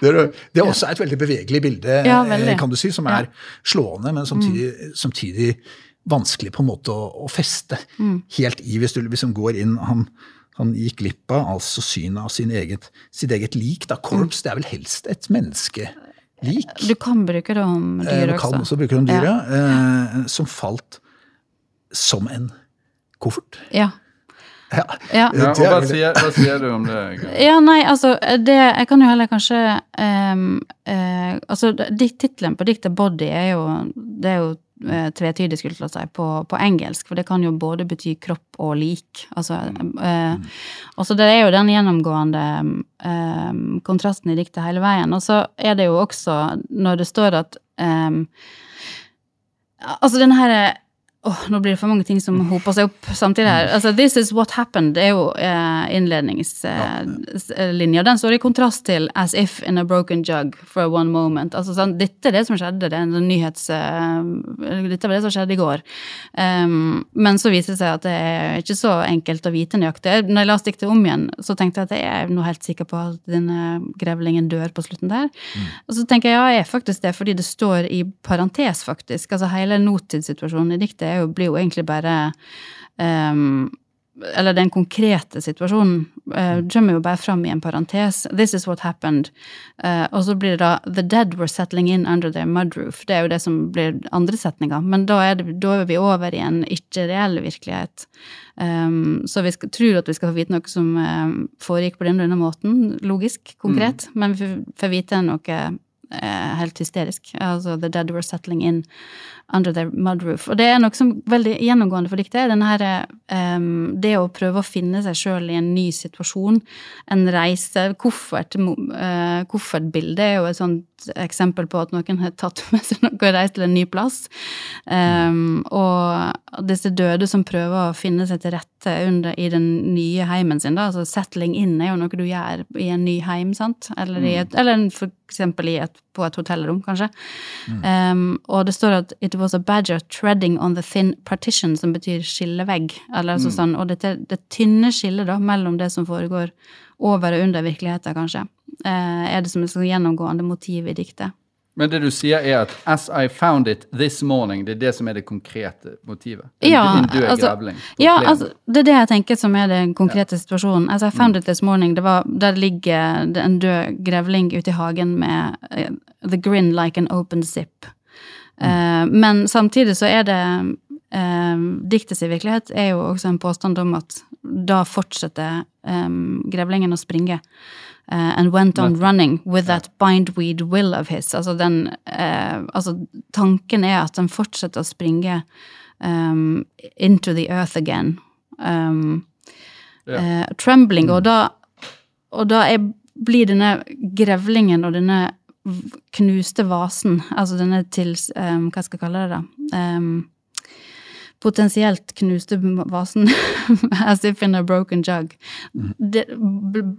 Det er, det også et veldig bevegelig bilde, Ja, eh, veldig. kan du si, som er slående, men samtidig, samtidig vanskelig på en måte å, å feste helt i hvis du liksom går inn han, han gikk glipp av altså synet av sin eget, sitt eget lik. da, Korps, det er vel helst et menneskelik. Du kan bruke det om Eh, også. Du kan også. bruke det om dyret, eh, som falt som en koffert. Ja. Ja. Ja. Ja, og hva sier, hva sier du om det? Ja, nei, altså, det, jeg kan jo heller kanskje um, uh, Altså, dikt- tittelen på diktet 'Body' er jo Det er jo uh, tvetydig, skulle jeg til å si, på, på engelsk, for det kan jo både bety kropp og lik. Altså, uh, og så det er jo den gjennomgående um, kontrasten i diktet hele veien. Og så er det jo også, når det står at um, Altså, den her Åh, nå blir det for mange ting som hoper seg opp samtidig her. Altså, This is what happened, det er jo eh, innledningslinja. Den står i kontrast til As if in a broken jug for one moment. Altså, sånn, dette er det som skjedde, det er en nyhets... eh, dette var det som skjedde i går. Um, men så viser det seg at det er ikke så enkelt å vite nøyaktig. Når jeg la diktet om igjen, så tenkte jeg at jeg er nå helt sikker på at denne grevlingen dør på slutten der. Og så tenker jeg ja, jeg er faktisk det, fordi det står i parentes, faktisk. Altså hele nåtidssituasjonen i diktet jo, blir jo egentlig bare um, Eller den konkrete situasjonen uh, kommer jo bare fram i en parentes. This is what happened. Uh, og så blir det da The dead were settling in under their mudroof. Det er jo det som blir andre setninga. Men da er, det, da er vi over i en ikke-reell virkelighet. Um, så vi skal, tror at vi skal få vite noe som um, foregikk på denne, denne måten, logisk, konkret, men vi får- vite noe helt hysterisk. Altså The Dead Were Settling In Under Their Mud Roof. Og det er noe som veldig gjennomgående for diktet. Denne her, um, det å prøve å finne seg sjøl i en ny situasjon. En reise. Koffert, uh, koffertbildet er jo et sånt eksempel på at noen har tatt med seg noe og reist til en ny plass. Um, og disse døde som prøver å finne seg til rette under, i den nye heimen sin. Da. Altså settling in er jo noe du gjør i en ny heim, sant? Eller, i et, eller for eksempel i et, på et hotellrom, kanskje. Um, og det står at it was a badger treading on the thin partition, som betyr skillevegg. Eller altså sånn, og det, det tynne skillet da, mellom det som foregår over og under virkeligheten, kanskje, uh, er det som et sånn gjennomgående motiv i diktet. Men det du sier er at 'as I found it this morning', det er det som er det konkrete motivet? En, Ja, en død altså- grevling Ja, altså, det er det jeg tenker som er den konkrete situasjonen. As I found it this morning, det var, der ligger en død grevling ute i hagen med uh, the grin like an open zip. Eh, men samtidig så er det uh, Diktets virkelighet er jo også en påstand om at da fortsetter um, grevlingen å springe. Eh, and went on running with that bindweed will of his. Altså den uh, Altså tanken er at den fortsetter å springe um, into the earth again. Um, yeah. uh, trembling, og da, og da er, blir denne grevlingen og denne knuste vasen, altså denne til um, Hva skal jeg kalle det, da? Um, potensielt knuste vasen, as if in a broken jug. Det,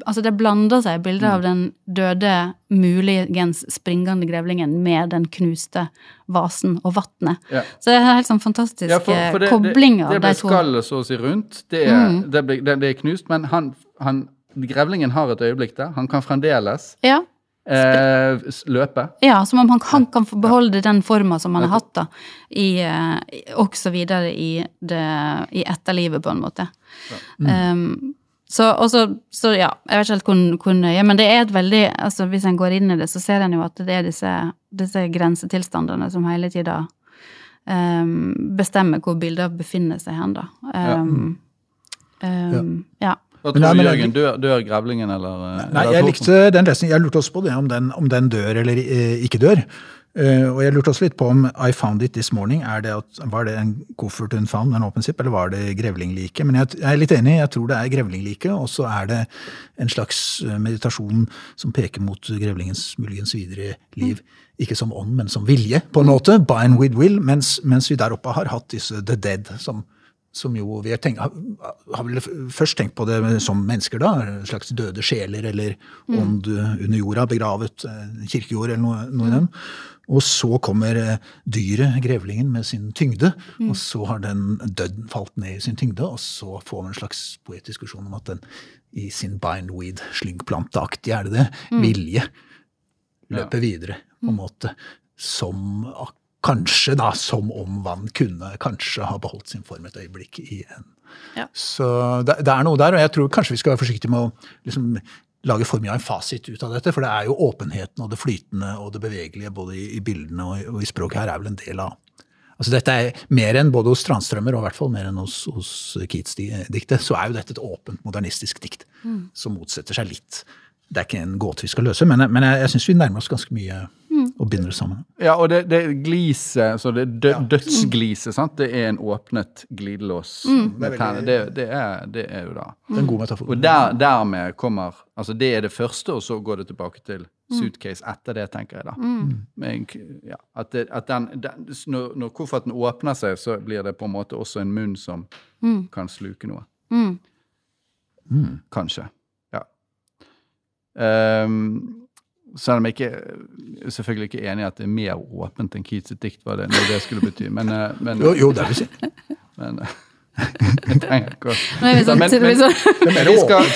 altså det blander seg bildet av den døde, muligens springende grevlingen med den knuste vasen og vannet. Ja. Så det er helt sånn fantastisk Ja, for, for det, kobling av de to. det ble skallet så å si rundt. Det er, Mm. det, ble, det, det er knust, men han, han, grevlingen har et øyeblikk der. Han kan fremdeles Ja, eh, s- løpe. ja, som om han, kan, kan beholde den forma som han har hatt, da, i, eh, også videre i, det, i etterlivet, på en måte. Um, så, også, så, så ja, jeg vet ikke helt hvor, hvor nøye, men det er et veldig altså Hvis en går inn i det, så ser en jo at det er disse, disse grensetilstandene som hele tida um, bestemmer hvor bildet befinner seg hen, da. Um, um, ja. Hva tror nei, du, Jørgen? Dør, dør grevlingen, eller? eh, Nei, eller jeg likte den lesningen. Jeg lurte også på det, om den, om den dør eller eh, ikke dør. Uh, og jeg lurte også litt på om I found it this morning. Er det at, var det en koffert hun fant, en åpen sipp, eller var det grevlinglike? Men jeg, jeg er litt enig, jeg tror det er grevlinglike, og så er det en slags eh, meditasjon som peker mot grevlingens muligens videre liv. Ikke som ånd, men som vilje, på en måte. Bind with will. Mens, mens vi der oppe har hatt disse the dead, som, som jo vi har, tenkt, har, har vel først tenkt på det som mennesker, da. Slags døde sjeler eller ånd under jorda, begravet eh, kirkejord eller noe, noe i den. Og så kommer eh, dyret, grevlingen, med sin tyngde. Og så har den dødd, falt ned i sin tyngde, og så får vi en slags poetisk diskusjon om at den i sin bindweed, slyngplanteaktige, er det det, vilje, løper videre, på en måte, som ak- Kanskje da, som om vann kunne kanskje ha beholdt sin form et øyeblikk i en Ja. Så det, det er noe der, og jeg tror kanskje vi skal være forsiktige med å liksom, lage for mye av en fasit ut av dette, for det er jo åpenheten og det flytende og det bevegelige både i, i bildene og, i- og i språket her er vel en del av Altså Dette er mer enn både hos Strandstrømmer og i hvert fall mer enn hos, hos Keats-diktet, så er jo dette et åpent modernistisk dikt som motsetter seg litt. Det er ikke en gåte vi skal løse, men, men jeg, jeg syns vi nærmer oss ganske mye og binder det sammen. Ja, og det, det gliset, så det dø, Ja. dødsgliset, sant? det er en åpnet glidelås. med tennene. Det, det, det er jo da. Det er en god metafor. Og der, dermed kommer Altså, det er det første, og så går det tilbake til suitcase etter det, tenker jeg da. Mm. Men, k- ja, at det, at den, den, når, når kofferten åpner seg, så blir det på en måte også en munn som kan sluke noe. Mm. Kanskje. Ja. Ehm, selv om jeg ikke selvfølgelig ikke er enig i at det er mer åpent enn Keats sitt dikt, hva det, når det skulle bety. Men, eh, men, Jo, jo, det vil si. men jeg trenger ikke å Men-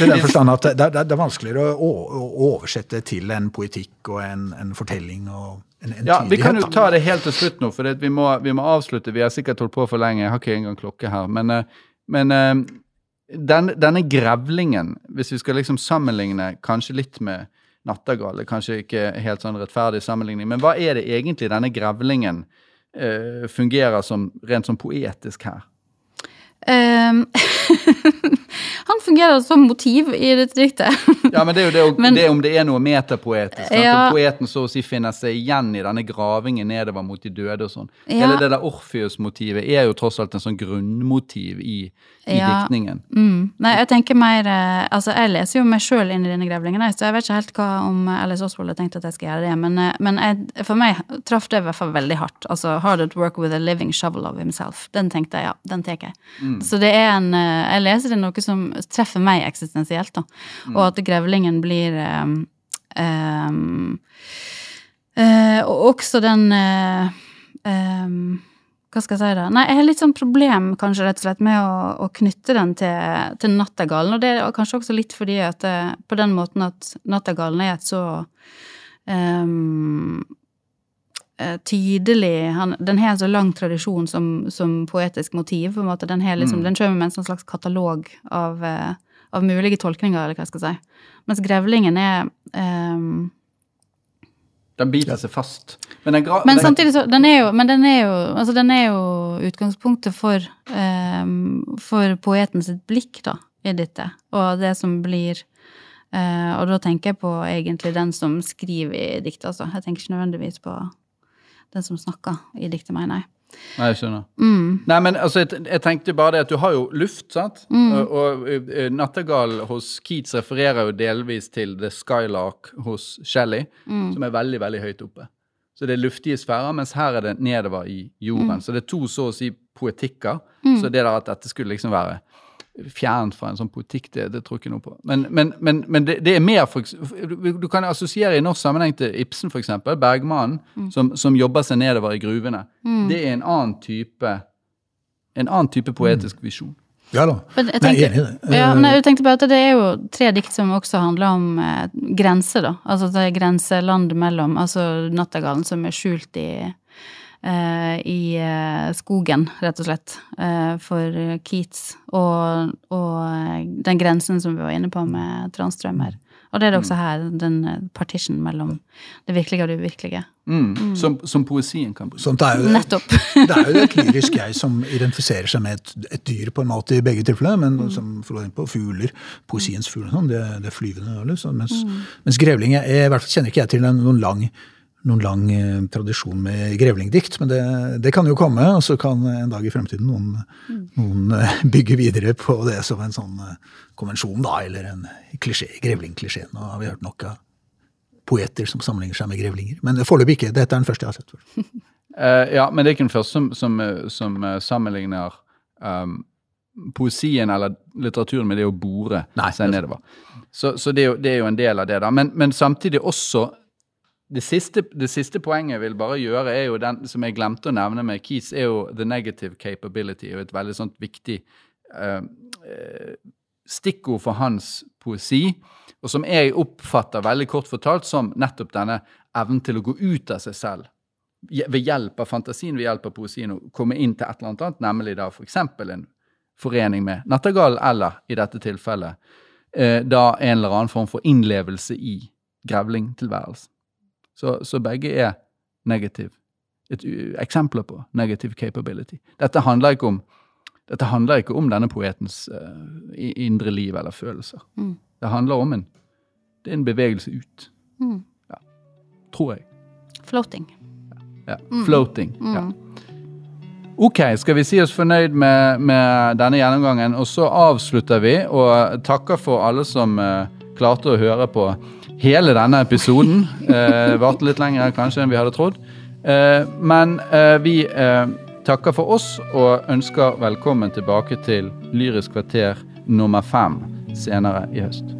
i den forstand at det, det, er- det er vanskeligere å, å, å oversette til en poetikk og en, en fortelling og en, en Ja, Vi kan jo ta det helt til slutt nå, for det, vi, må, vi må avslutte. Vi har sikkert holdt på for lenge. Jeg har ikke engang klokke her. Men, eh, men eh, den, denne grevlingen, hvis vi skal liksom sammenligne kanskje litt med Nattergal, er kanskje ikke helt sånn rettferdig sammenligning, men hva er det egentlig denne grevlingen uh, fungerer som rent sånn poetisk her? Ehm, han fungerer som motiv i dette diktet. Ja, men det er jo det, Men- det om det er noe metapoetisk. Ja. Om poeten så å si finner seg igjen i denne gravingen nedover mot de døde og sånn. Ja. Hele det der Orpheus-motivet er jo tross alt en sånn grunnmotiv i, i Ja. diktningen. Mm. Nei, jeg tenker mer eh, Altså, jeg leser jo meg sjøl inn i denne grevlingen, så jeg vet ikke helt hva om Alice Oswald har tenkt at jeg skal gjøre det, men, eh, men jeg, for meg traff det i hvert fall veldig hardt. Altså, Hard at work with a living shovel of himself. Den tenkte jeg, ja, den tar jeg. Så det er en eh, Jeg leser det noe som treffer meg eksistensielt, da. Og at grevlingen blir um, um, uh, Og også den uh, um, hva skal jeg si da? Nei, jeg har litt sånn problem kanskje rett og slett med å, å knytte den til, til Nattergalen. Og det er kanskje også litt fordi at det, på den måten at Nattergalen er et så eh, tydelig han, Den har en så lang tradisjon som, som poetisk motiv. på en måte. Den, liksom, liksom, den kommer med en sånn slags katalog av, eh, av mulige tolkninger, eller hva jeg skal si. Mens grevlingen er um, Den biter seg fast. Men, den men samtidig så, den er jo, men den er jo, altså den er jo utgangspunktet for, um, for poeten sitt blikk, da, i dette. Og det som blir uh, Og da tenker jeg på egentlig den som skriver i diktet, altså. Jeg tenker ikke nødvendigvis på den som snakker i diktet, mener jeg. Nei, jeg skjønner. Mm. Nei, men altså, jeg, jeg tenkte bare det at du har jo luft, sant? Mm. Og, og eh, Nattergal hos Keats refererer jo delvis til The Skylark hos Shelley, Mm. som er veldig, veldig høyt oppe. Så det er luftige sfærer, mens her er det nedover i jorden. Mm. Så det er to så å si poetikker. Så det der at dette skulle liksom være fjernt fra en sånn politikk, det, det tror jeg ikke noe på. Men, men, men, men det, det er mer for, Du kan assosiere i norsk sammenheng til Ibsen, eksempel. Bergmannen, Mm. som, som jobber seg nedover i gruvene. Det er en annen type en annen type poetisk visjon. Ja da. Men jeg Nei, tenker, enig i det. ja, Eh, jeg tenkte bare at det er jo tre dikt som også handler om eh, grenser, da. Altså det er grenseland mellom Altså Nattergalen som er skjult i i eh, skogen, rett og slett, eh, for Keats. Og, og eh, den grensen som vi var inne på med Transtrømmer. Og det er det også her, den eh, partition mellom det virkelige og det uvirkelige. Mm. Som, som poesien kan bruke. Sånt er jo. Nettopp. Det er jo et lyrisk jeg som identifiserer seg med et, et dyr på en måte i begge tilfeller, men som forlår inn på fugler, poesiens fugler, sånn, det, det er flyvende. eller sånn, mens, mens grevling jeg, I hvert fall kjenner ikke jeg til noen lang, noen lang eh, tradisjon med grevlingdikt, men det, det kan jo komme, og så kan en dag i fremtiden noen, noen eh, bygge videre på det som en sånn eh, konvensjon, da, eller en klisjé, grevlingklisjé. Nå har vi hørt nok av poeter som sammenligner seg med grevlinger. Men foreløpig ikke. Dette er den første jeg har sett. Eh, ja, men det er ikke den første som, som, som uh, sammenligner um, poesien eller litteraturen med det å bore Nei, seg er nedover. Så, så det, er jo, det er jo en del av det, da. Men, men samtidig også det siste, det siste poenget jeg vil bare gjøre, er jo den som jeg glemte å nevne med Keys, er jo the negative capability. og Et veldig sånt viktig eh, stikkord for hans poesi. Og som jeg oppfatter veldig kort fortalt som nettopp denne evnen til å gå ut av seg selv. Ved hjelp av fantasien, ved hjelp av poesien, og komme inn til et eller annet annet, nemlig da f.eks. en forening med Nattergallen, eller i dette tilfellet eh, da en eller annen form for innlevelse i grevlingtilværelsen. Så, så begge er negative. Et eksempler på negative capability. Dette handler ikke om, handler ikke om denne poetens uh, indre liv eller følelser. Mm. Det handler om en, det er en bevegelse ut, Mm. tror jeg. Floating. Ja. Floating. Ja. Mm. Ok, skal vi si oss fornøyd med, med denne gjennomgangen, og så avslutter vi og takker for alle som uh, klarte å høre på hele denne episoden. Eh, Varte litt lenger kanskje enn vi hadde trodd. Eh, men eh, vi eh, takker for oss og ønsker velkommen tilbake til Lyrisk kvarter nummer fem senere i høst.